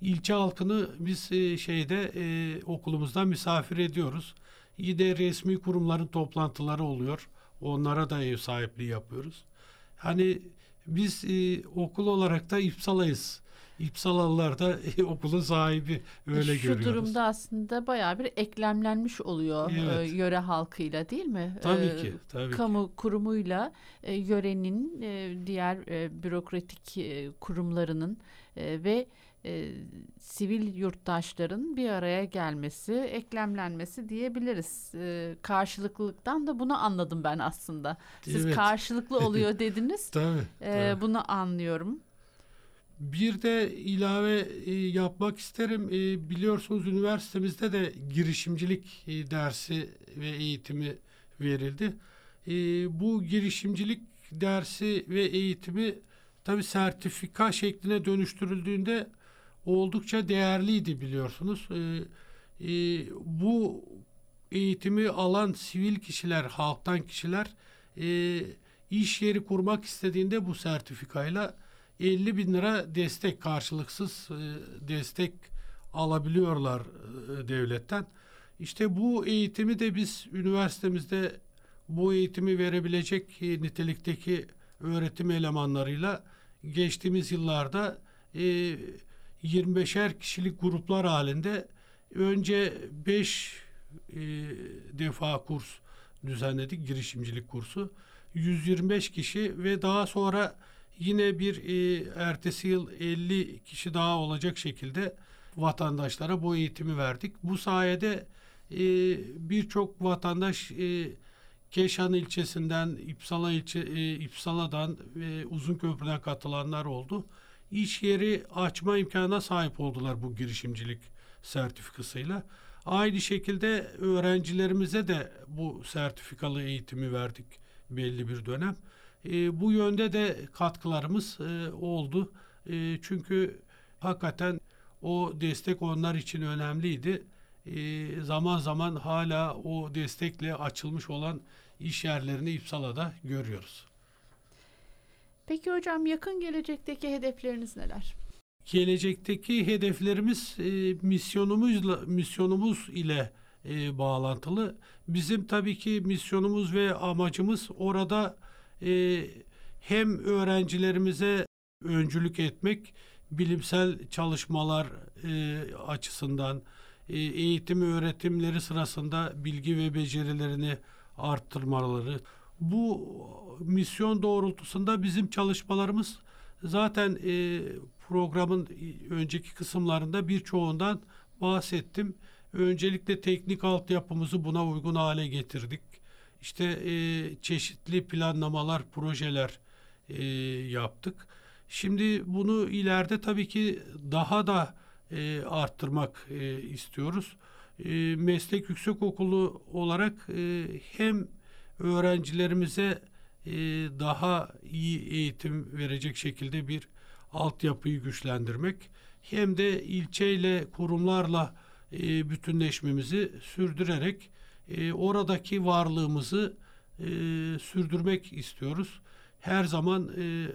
ilçe halkını biz e, şeyde e, okulumuzda misafir ediyoruz. İyi de resmi kurumların toplantıları oluyor. Onlara da ev sahipliği yapıyoruz. Hani biz e, okul olarak da İpsala'yız. İpsalalılar da (laughs) e, okulun sahibi öyle Şu görüyoruz. Şu durumda aslında bayağı bir eklemlenmiş oluyor evet. e, yöre halkıyla değil mi? Tabii e, ki. Tabii kamu ki. kurumuyla e, yörenin e, diğer e, bürokratik e, kurumlarının e, ve e, sivil yurttaşların bir araya gelmesi, eklemlenmesi diyebiliriz. E, karşılıklılıktan da bunu anladım ben aslında. Siz evet. karşılıklı oluyor (laughs) dediniz. tabii, e, tabii. Bunu anlıyorum. Bir de ilave e, yapmak isterim. E, biliyorsunuz üniversitemizde de girişimcilik e, dersi ve eğitimi verildi. E, bu girişimcilik dersi ve eğitimi tabi sertifika şekline dönüştürüldüğünde oldukça değerliydi biliyorsunuz. E, e, bu eğitimi alan sivil kişiler, halktan kişiler e, iş yeri kurmak istediğinde bu sertifikayla 50 bin lira destek karşılıksız e, destek alabiliyorlar e, devletten. İşte bu eğitimi de biz üniversitemizde bu eğitimi verebilecek e, nitelikteki öğretim elemanlarıyla geçtiğimiz yıllarda e, 25'er kişilik gruplar halinde önce 5 e, defa kurs düzenledik girişimcilik kursu. 125 kişi ve daha sonra yine bir e, ertesi yıl 50 kişi daha olacak şekilde vatandaşlara bu eğitimi verdik. Bu sayede e, birçok vatandaş e, Keşan ilçesinden, İpsala ilçe, e, İpsala'dan ve Uzunköprü'den katılanlar oldu iş yeri açma imkanına sahip oldular bu girişimcilik sertifikasıyla. Aynı şekilde öğrencilerimize de bu sertifikalı eğitimi verdik belli bir dönem. E, bu yönde de katkılarımız e, oldu. E, çünkü hakikaten o destek onlar için önemliydi. E, zaman zaman hala o destekle açılmış olan iş yerlerini İpsala'da görüyoruz. Peki hocam yakın gelecekteki hedefleriniz neler? Gelecekteki hedeflerimiz e, misyonumuzla misyonumuz ile e, bağlantılı. Bizim tabii ki misyonumuz ve amacımız orada e, hem öğrencilerimize öncülük etmek, bilimsel çalışmalar e, açısından e, eğitim öğretimleri sırasında bilgi ve becerilerini arttırmaları, bu misyon doğrultusunda bizim çalışmalarımız zaten e, programın önceki kısımlarında birçoğundan bahsettim. Öncelikle teknik altyapımızı buna uygun hale getirdik. İşte e, çeşitli planlamalar, projeler e, yaptık. Şimdi bunu ileride tabii ki daha da e, arttırmak e, istiyoruz. E, meslek yüksekokulu olarak e, hem öğrencilerimize e, daha iyi eğitim verecek şekilde bir altyapıyı güçlendirmek hem de ilçeyle kurumlarla e, bütünleşmemizi sürdürerek e, oradaki varlığımızı e, sürdürmek istiyoruz. Her zaman e,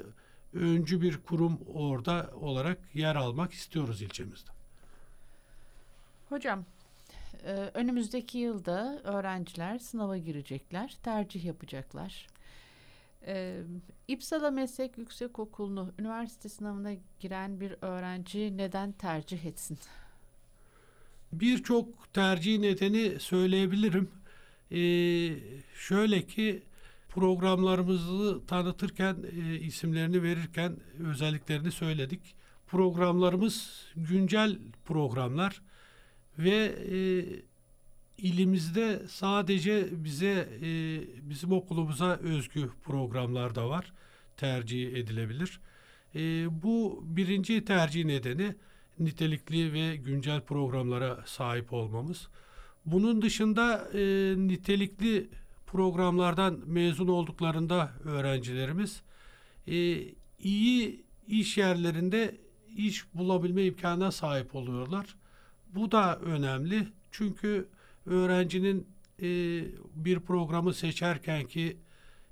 öncü bir kurum orada olarak yer almak istiyoruz ilçemizde. Hocam ee, önümüzdeki yılda öğrenciler sınava girecekler, tercih yapacaklar. Ee, İpsala Meslek Yüksekokulu'nu üniversite sınavına giren bir öğrenci neden tercih etsin? Birçok tercih nedeni söyleyebilirim. Ee, şöyle ki programlarımızı tanıtırken, e, isimlerini verirken özelliklerini söyledik. Programlarımız güncel programlar ve e, ilimizde sadece bize e, bizim okulumuza özgü programlar da var. Tercih edilebilir. E, bu birinci tercih nedeni nitelikli ve güncel programlara sahip olmamız. Bunun dışında e, nitelikli programlardan mezun olduklarında öğrencilerimiz e, iyi iş yerlerinde iş bulabilme imkanına sahip oluyorlar. Bu da önemli çünkü öğrencinin e, bir programı seçerken ki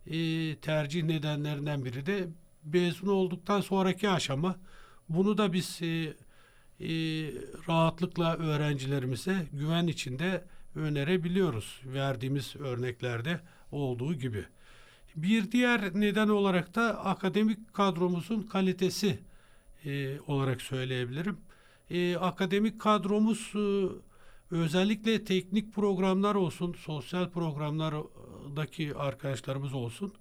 e, tercih nedenlerinden biri de mezun olduktan sonraki aşama. Bunu da biz e, e, rahatlıkla öğrencilerimize güven içinde önerebiliyoruz. Verdiğimiz örneklerde olduğu gibi. Bir diğer neden olarak da akademik kadromuzun kalitesi e, olarak söyleyebilirim. E, akademik kadromuz e, özellikle teknik programlar olsun, sosyal programlardaki arkadaşlarımız olsun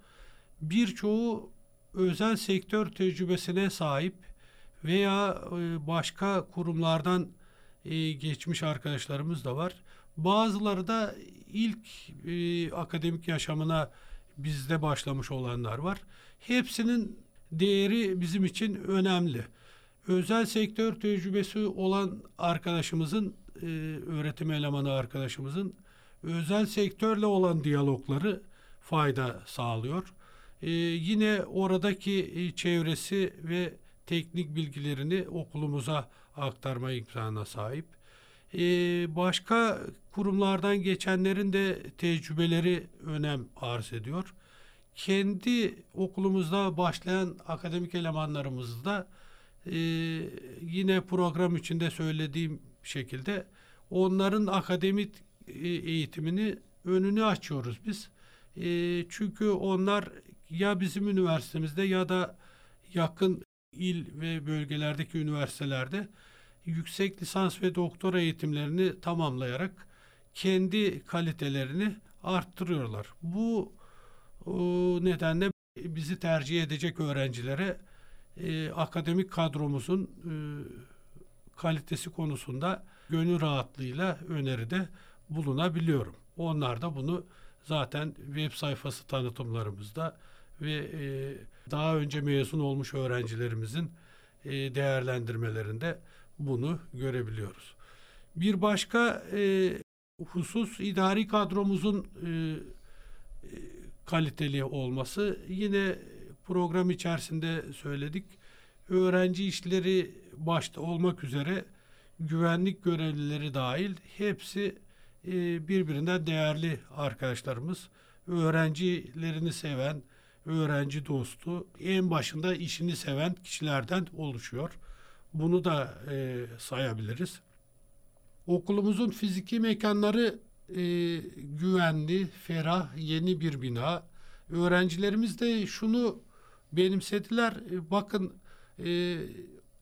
birçoğu özel sektör tecrübesine sahip veya e, başka kurumlardan e, geçmiş arkadaşlarımız da var. Bazıları da ilk e, akademik yaşamına bizde başlamış olanlar var. Hepsinin değeri bizim için önemli. Özel sektör tecrübesi olan arkadaşımızın, e, öğretim elemanı arkadaşımızın özel sektörle olan diyalogları fayda sağlıyor. E, yine oradaki e, çevresi ve teknik bilgilerini okulumuza aktarma imkanına sahip. E, başka kurumlardan geçenlerin de tecrübeleri önem arz ediyor. Kendi okulumuzda başlayan akademik elemanlarımız da e, yine program içinde söylediğim şekilde onların akademik e, eğitimini önünü açıyoruz biz. E, çünkü onlar ya bizim üniversitemizde ya da yakın il ve bölgelerdeki üniversitelerde yüksek lisans ve doktora eğitimlerini tamamlayarak kendi kalitelerini arttırıyorlar. Bu o nedenle bizi tercih edecek öğrencilere e, akademik kadromuzun e, kalitesi konusunda gönül rahatlığıyla öneride bulunabiliyorum. Onlar da bunu zaten web sayfası tanıtımlarımızda ve e, daha önce mezun olmuş öğrencilerimizin e, değerlendirmelerinde bunu görebiliyoruz. Bir başka e, husus idari kadromuzun e, e, kaliteli olması. Yine program içerisinde söyledik. Öğrenci işleri başta olmak üzere güvenlik görevlileri dahil hepsi e, birbirinden değerli arkadaşlarımız. Öğrencilerini seven, öğrenci dostu, en başında işini seven kişilerden oluşuyor. Bunu da e, sayabiliriz. Okulumuzun fiziki mekanları e, güvenli, ferah, yeni bir bina. Öğrencilerimiz de şunu benimsediler. E, bakın e,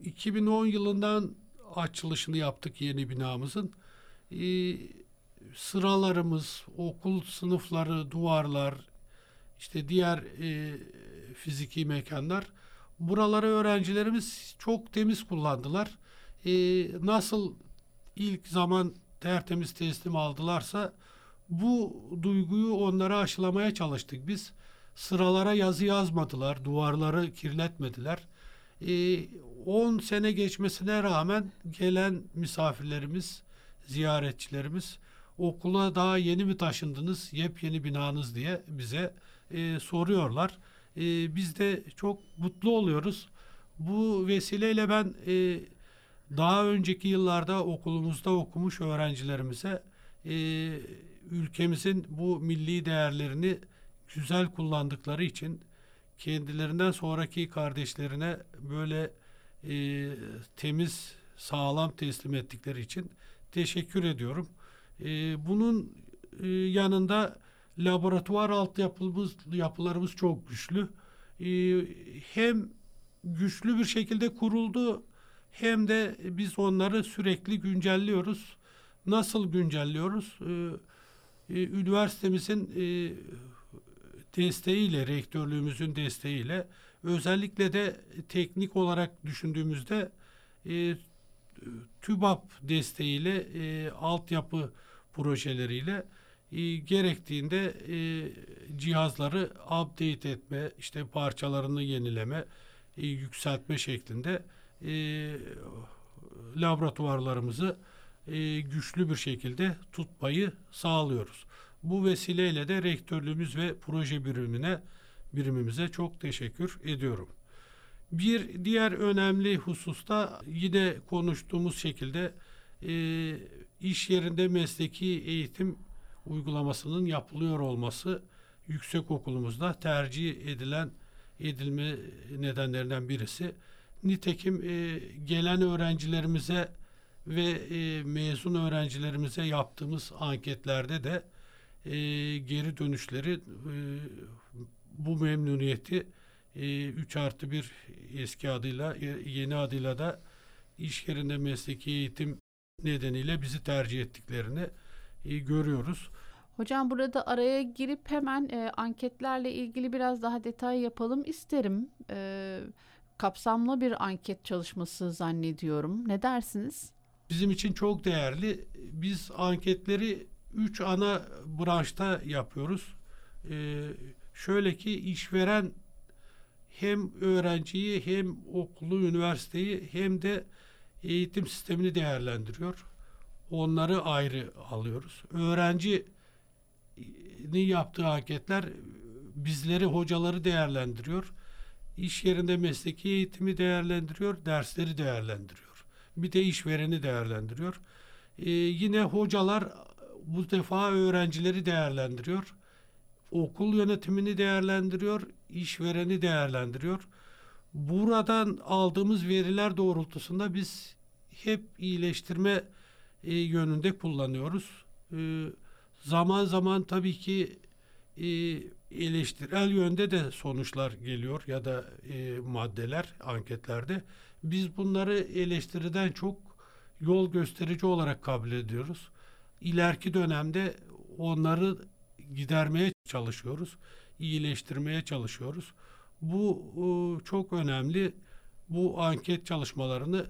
2010 yılından açılışını yaptık yeni binamızın. E, sıralarımız, okul sınıfları, duvarlar, işte diğer e, fiziki mekanlar buraları öğrencilerimiz çok temiz kullandılar. E, nasıl ilk zaman tertemiz teslim aldılarsa bu duyguyu onlara aşılamaya çalıştık biz. Sıralara yazı yazmadılar, duvarları kirletmediler. 10 ee, sene geçmesine rağmen gelen misafirlerimiz, ziyaretçilerimiz okula daha yeni mi taşındınız, yepyeni binanız diye bize e, soruyorlar. E, biz de çok mutlu oluyoruz. Bu vesileyle ben e, daha önceki yıllarda okulumuzda okumuş öğrencilerimize e, ülkemizin bu milli değerlerini güzel kullandıkları için kendilerinden sonraki kardeşlerine böyle e, temiz, sağlam teslim ettikleri için teşekkür ediyorum. E, bunun e, yanında laboratuvar altyapımız yapılarımız çok güçlü. E, hem güçlü bir şekilde kuruldu hem de biz onları sürekli güncelliyoruz. Nasıl güncelliyoruz? Ee, üniversitemizin e, desteğiyle, rektörlüğümüzün desteğiyle özellikle de teknik olarak düşündüğümüzde e, TÜBAP desteğiyle e, altyapı projeleriyle e, gerektiğinde e, cihazları update etme, işte parçalarını yenileme, e, yükseltme şeklinde e, laboratuvarlarımızı e, güçlü bir şekilde tutmayı sağlıyoruz. Bu vesileyle de rektörlüğümüz ve proje birimine birimimize çok teşekkür ediyorum. Bir diğer önemli hususta yine konuştuğumuz şekilde e, iş yerinde mesleki eğitim uygulamasının yapılıyor olması yüksek okulumuzda tercih edilen edilme nedenlerinden birisi. Nitekim e, gelen öğrencilerimize ve e, mezun öğrencilerimize yaptığımız anketlerde de e, geri dönüşleri e, bu memnuniyeti e, 3 artı 1 eski adıyla e, yeni adıyla da iş yerinde mesleki eğitim nedeniyle bizi tercih ettiklerini e, görüyoruz. Hocam burada araya girip hemen e, anketlerle ilgili biraz daha detay yapalım isterim. E, kapsamlı bir anket çalışması zannediyorum. Ne dersiniz? Bizim için çok değerli. Biz anketleri üç ana branşta yapıyoruz. E, şöyle ki işveren hem öğrenciyi hem okulu, üniversiteyi hem de eğitim sistemini değerlendiriyor. Onları ayrı alıyoruz. Öğrencinin yaptığı anketler bizleri, hocaları değerlendiriyor. İş yerinde mesleki eğitimi değerlendiriyor, dersleri değerlendiriyor. Bir de işvereni değerlendiriyor. Ee, yine hocalar bu defa öğrencileri değerlendiriyor okul yönetimini değerlendiriyor, işvereni değerlendiriyor. Buradan aldığımız veriler doğrultusunda biz hep iyileştirme e, yönünde kullanıyoruz. E, zaman zaman tabii ki e, eleştirel yönde de sonuçlar geliyor ya da e, maddeler anketlerde. Biz bunları eleştiriden çok yol gösterici olarak kabul ediyoruz. İleriki dönemde onları gidermeye çalışıyoruz, iyileştirmeye çalışıyoruz. Bu e, çok önemli. Bu anket çalışmalarını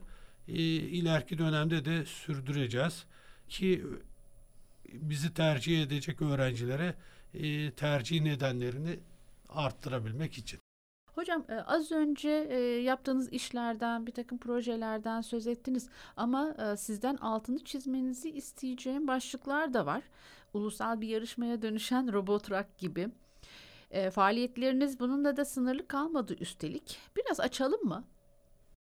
e, ileriki dönemde de sürdüreceğiz ki bizi tercih edecek öğrencilere e, tercih nedenlerini arttırabilmek için. Hocam e, az önce e, yaptığınız işlerden, bir takım projelerden söz ettiniz ama e, sizden altını çizmenizi isteyeceğim başlıklar da var. Ulusal bir yarışmaya dönüşen Robotrak gibi. Faaliyetleriniz bununla da sınırlı kalmadı üstelik. Biraz açalım mı?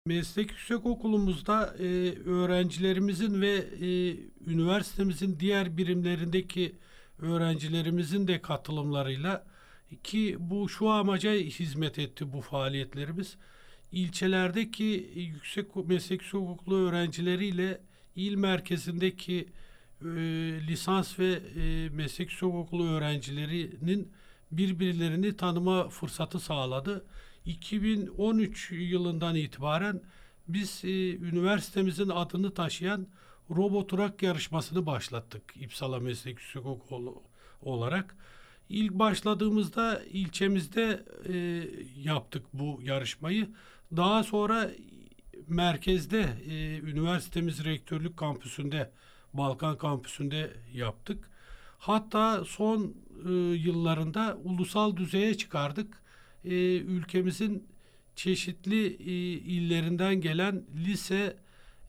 Meslek yüksek okulumuzda e, öğrencilerimizin ve e, üniversitemizin diğer birimlerindeki öğrencilerimizin de katılımlarıyla ki bu şu amaca hizmet etti bu faaliyetlerimiz. İlçelerdeki yüksek meslek okulu öğrencileriyle il merkezindeki e, lisans ve e, meslek okulu öğrencilerinin birbirlerini tanıma fırsatı sağladı. 2013 yılından itibaren biz e, üniversitemizin adını taşıyan Roboturak yarışmasını başlattık İpsala Meslek Okulu olarak. İlk başladığımızda ilçemizde e, yaptık bu yarışmayı. Daha sonra merkezde e, üniversitemiz rektörlük kampüsünde Balkan kampüsünde yaptık. Hatta son e, yıllarında ulusal düzeye çıkardık. E, ülkemizin çeşitli e, illerinden gelen lise,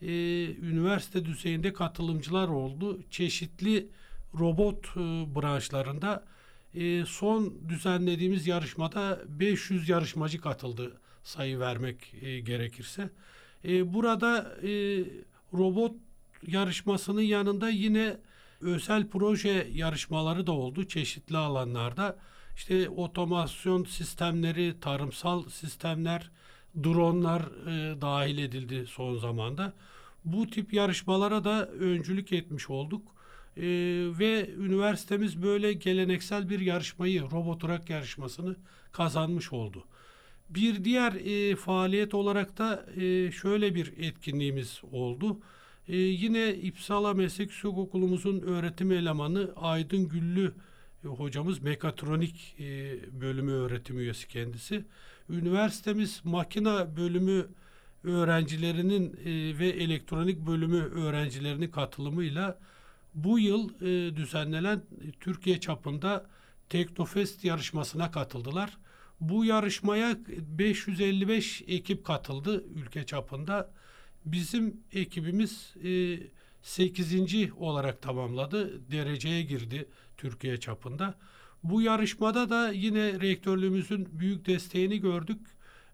e, üniversite düzeyinde katılımcılar oldu. Çeşitli robot e, branşlarında e, son düzenlediğimiz yarışmada 500 yarışmacı katıldı sayı vermek e, gerekirse. E, burada e, robot yarışmasının yanında yine özel proje yarışmaları da oldu çeşitli alanlarda. İşte otomasyon sistemleri, tarımsal sistemler, dronlar e, dahil edildi son zamanda. Bu tip yarışmalara da öncülük etmiş olduk. E, ve üniversitemiz böyle geleneksel bir yarışmayı, roboturak yarışmasını kazanmış oldu. Bir diğer e, faaliyet olarak da e, şöyle bir etkinliğimiz oldu. Ee, yine İpsala Meslek Yüksek Okulumuzun öğretim elemanı Aydın Güllü e, hocamız mekatronik e, bölümü öğretim üyesi kendisi. Üniversitemiz makina bölümü öğrencilerinin e, ve elektronik bölümü öğrencilerinin katılımıyla bu yıl e, düzenlenen Türkiye çapında Teknofest yarışmasına katıldılar. Bu yarışmaya 555 ekip katıldı ülke çapında. Bizim ekibimiz e, 8. olarak tamamladı. Dereceye girdi Türkiye çapında. Bu yarışmada da yine rektörlüğümüzün büyük desteğini gördük.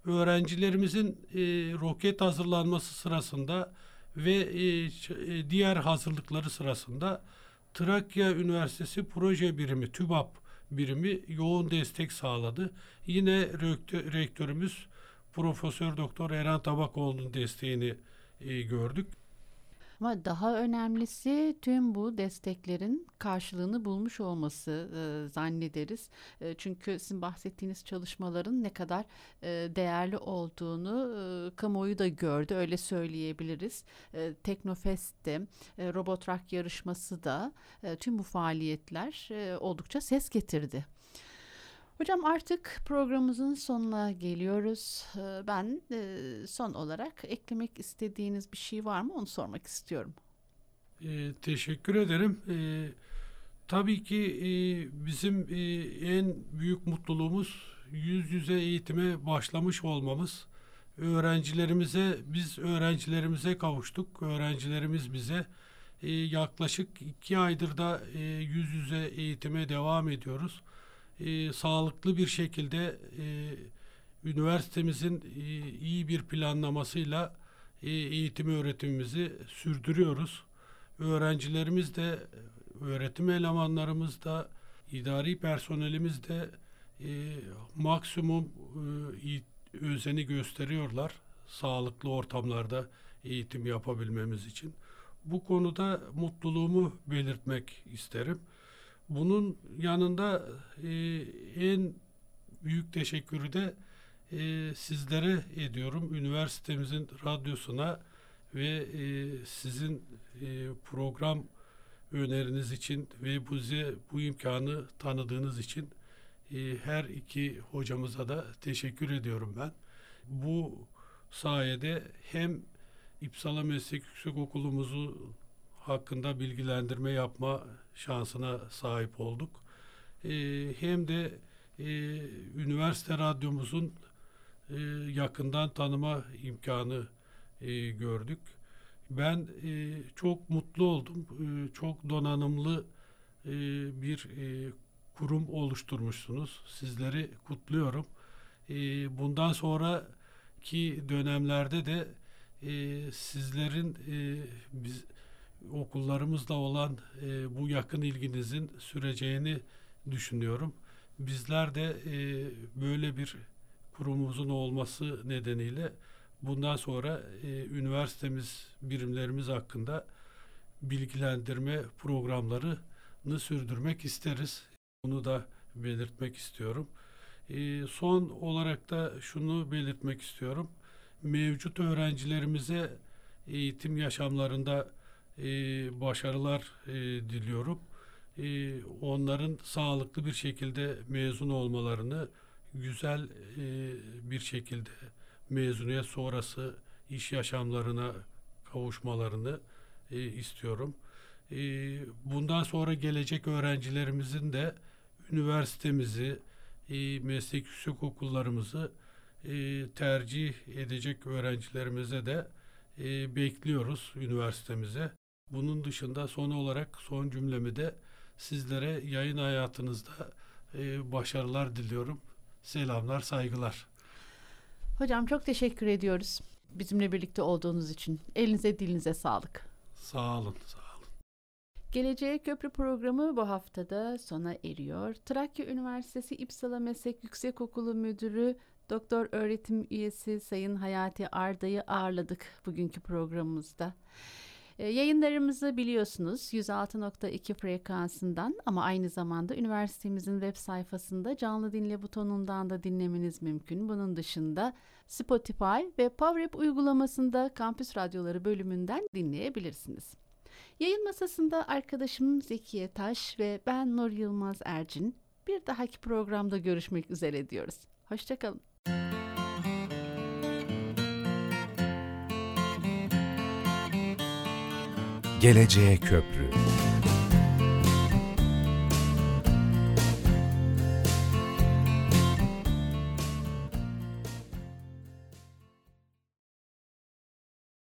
Öğrencilerimizin e, roket hazırlanması sırasında ve e, e diğer hazırlıkları sırasında Trakya Üniversitesi proje birimi TÜBAP birimi yoğun destek sağladı. Yine rektör, rektörümüz Profesör Doktor Eren Tabakoğlu'nun desteğini e, gördük. Ama daha önemlisi tüm bu desteklerin karşılığını bulmuş olması e, zannederiz. E, çünkü sizin bahsettiğiniz çalışmaların ne kadar e, değerli olduğunu e, kamuoyu da gördü öyle söyleyebiliriz. E, Teknofest'te, e, Robotrak yarışması da e, tüm bu faaliyetler e, oldukça ses getirdi. Hocam artık programımızın sonuna geliyoruz. Ee, ben e, son olarak eklemek istediğiniz bir şey var mı onu sormak istiyorum. E, teşekkür ederim. E, tabii ki e, bizim e, en büyük mutluluğumuz yüz yüze eğitime başlamış olmamız. Öğrencilerimize, biz öğrencilerimize kavuştuk. Öğrencilerimiz bize e, yaklaşık iki aydır da e, yüz yüze eğitime devam ediyoruz e, sağlıklı bir şekilde e, üniversitemizin e, iyi bir planlamasıyla e, eğitim öğretimimizi sürdürüyoruz. Öğrencilerimiz de, öğretim elemanlarımız da, idari personelimiz de e, maksimum e, özeni gösteriyorlar sağlıklı ortamlarda eğitim yapabilmemiz için. Bu konuda mutluluğumu belirtmek isterim. Bunun yanında e, en büyük teşekkürü de e, sizlere ediyorum. Üniversitemizin radyosuna ve e, sizin e, program öneriniz için ve bize bu imkanı tanıdığınız için e, her iki hocamıza da teşekkür ediyorum ben. Bu sayede hem İpsala Meslek Yüksekokulumuzu hakkında bilgilendirme yapma şansına sahip olduk. E, hem de e, üniversite radyomuzun e, yakından tanıma imkanı e, gördük. Ben çok mutlu oldum. Çok donanımlı bir kurum oluşturmuşsunuz. Sizleri kutluyorum. E, bundan sonraki dönemlerde de sizlerin biz okullarımızla olan e, bu yakın ilginizin süreceğini düşünüyorum. Bizler de e, böyle bir kurumumuzun olması nedeniyle bundan sonra e, üniversitemiz birimlerimiz hakkında bilgilendirme programlarını sürdürmek isteriz. Bunu da belirtmek istiyorum. E, son olarak da şunu belirtmek istiyorum. Mevcut öğrencilerimize eğitim yaşamlarında e, başarılar e, diliyorum. E, onların sağlıklı bir şekilde mezun olmalarını, güzel e, bir şekilde mezuniyet sonrası iş yaşamlarına kavuşmalarını e, istiyorum. E, bundan sonra gelecek öğrencilerimizin de üniversitemizi, e, meslek yüksek okullarımızı e, tercih edecek öğrencilerimize de e, bekliyoruz üniversitemize. Bunun dışında son olarak son cümlemi de sizlere yayın hayatınızda e, başarılar diliyorum. Selamlar, saygılar. Hocam çok teşekkür ediyoruz bizimle birlikte olduğunuz için. Elinize dilinize sağlık. Sağ olun, sağ olun. Geleceğe Köprü programı bu haftada sona eriyor. Trakya Üniversitesi İpsala Meslek Yüksekokulu Müdürü Doktor öğretim üyesi Sayın Hayati Arda'yı ağırladık bugünkü programımızda. E, yayınlarımızı biliyorsunuz 106.2 frekansından ama aynı zamanda üniversitemizin web sayfasında canlı dinle butonundan da dinlemeniz mümkün. Bunun dışında Spotify ve PowerApp uygulamasında Kampüs Radyoları bölümünden dinleyebilirsiniz. Yayın masasında arkadaşım Zekiye Taş ve ben Nur Yılmaz Ercin bir dahaki programda görüşmek üzere diyoruz. Hoşçakalın. Geleceğe Köprü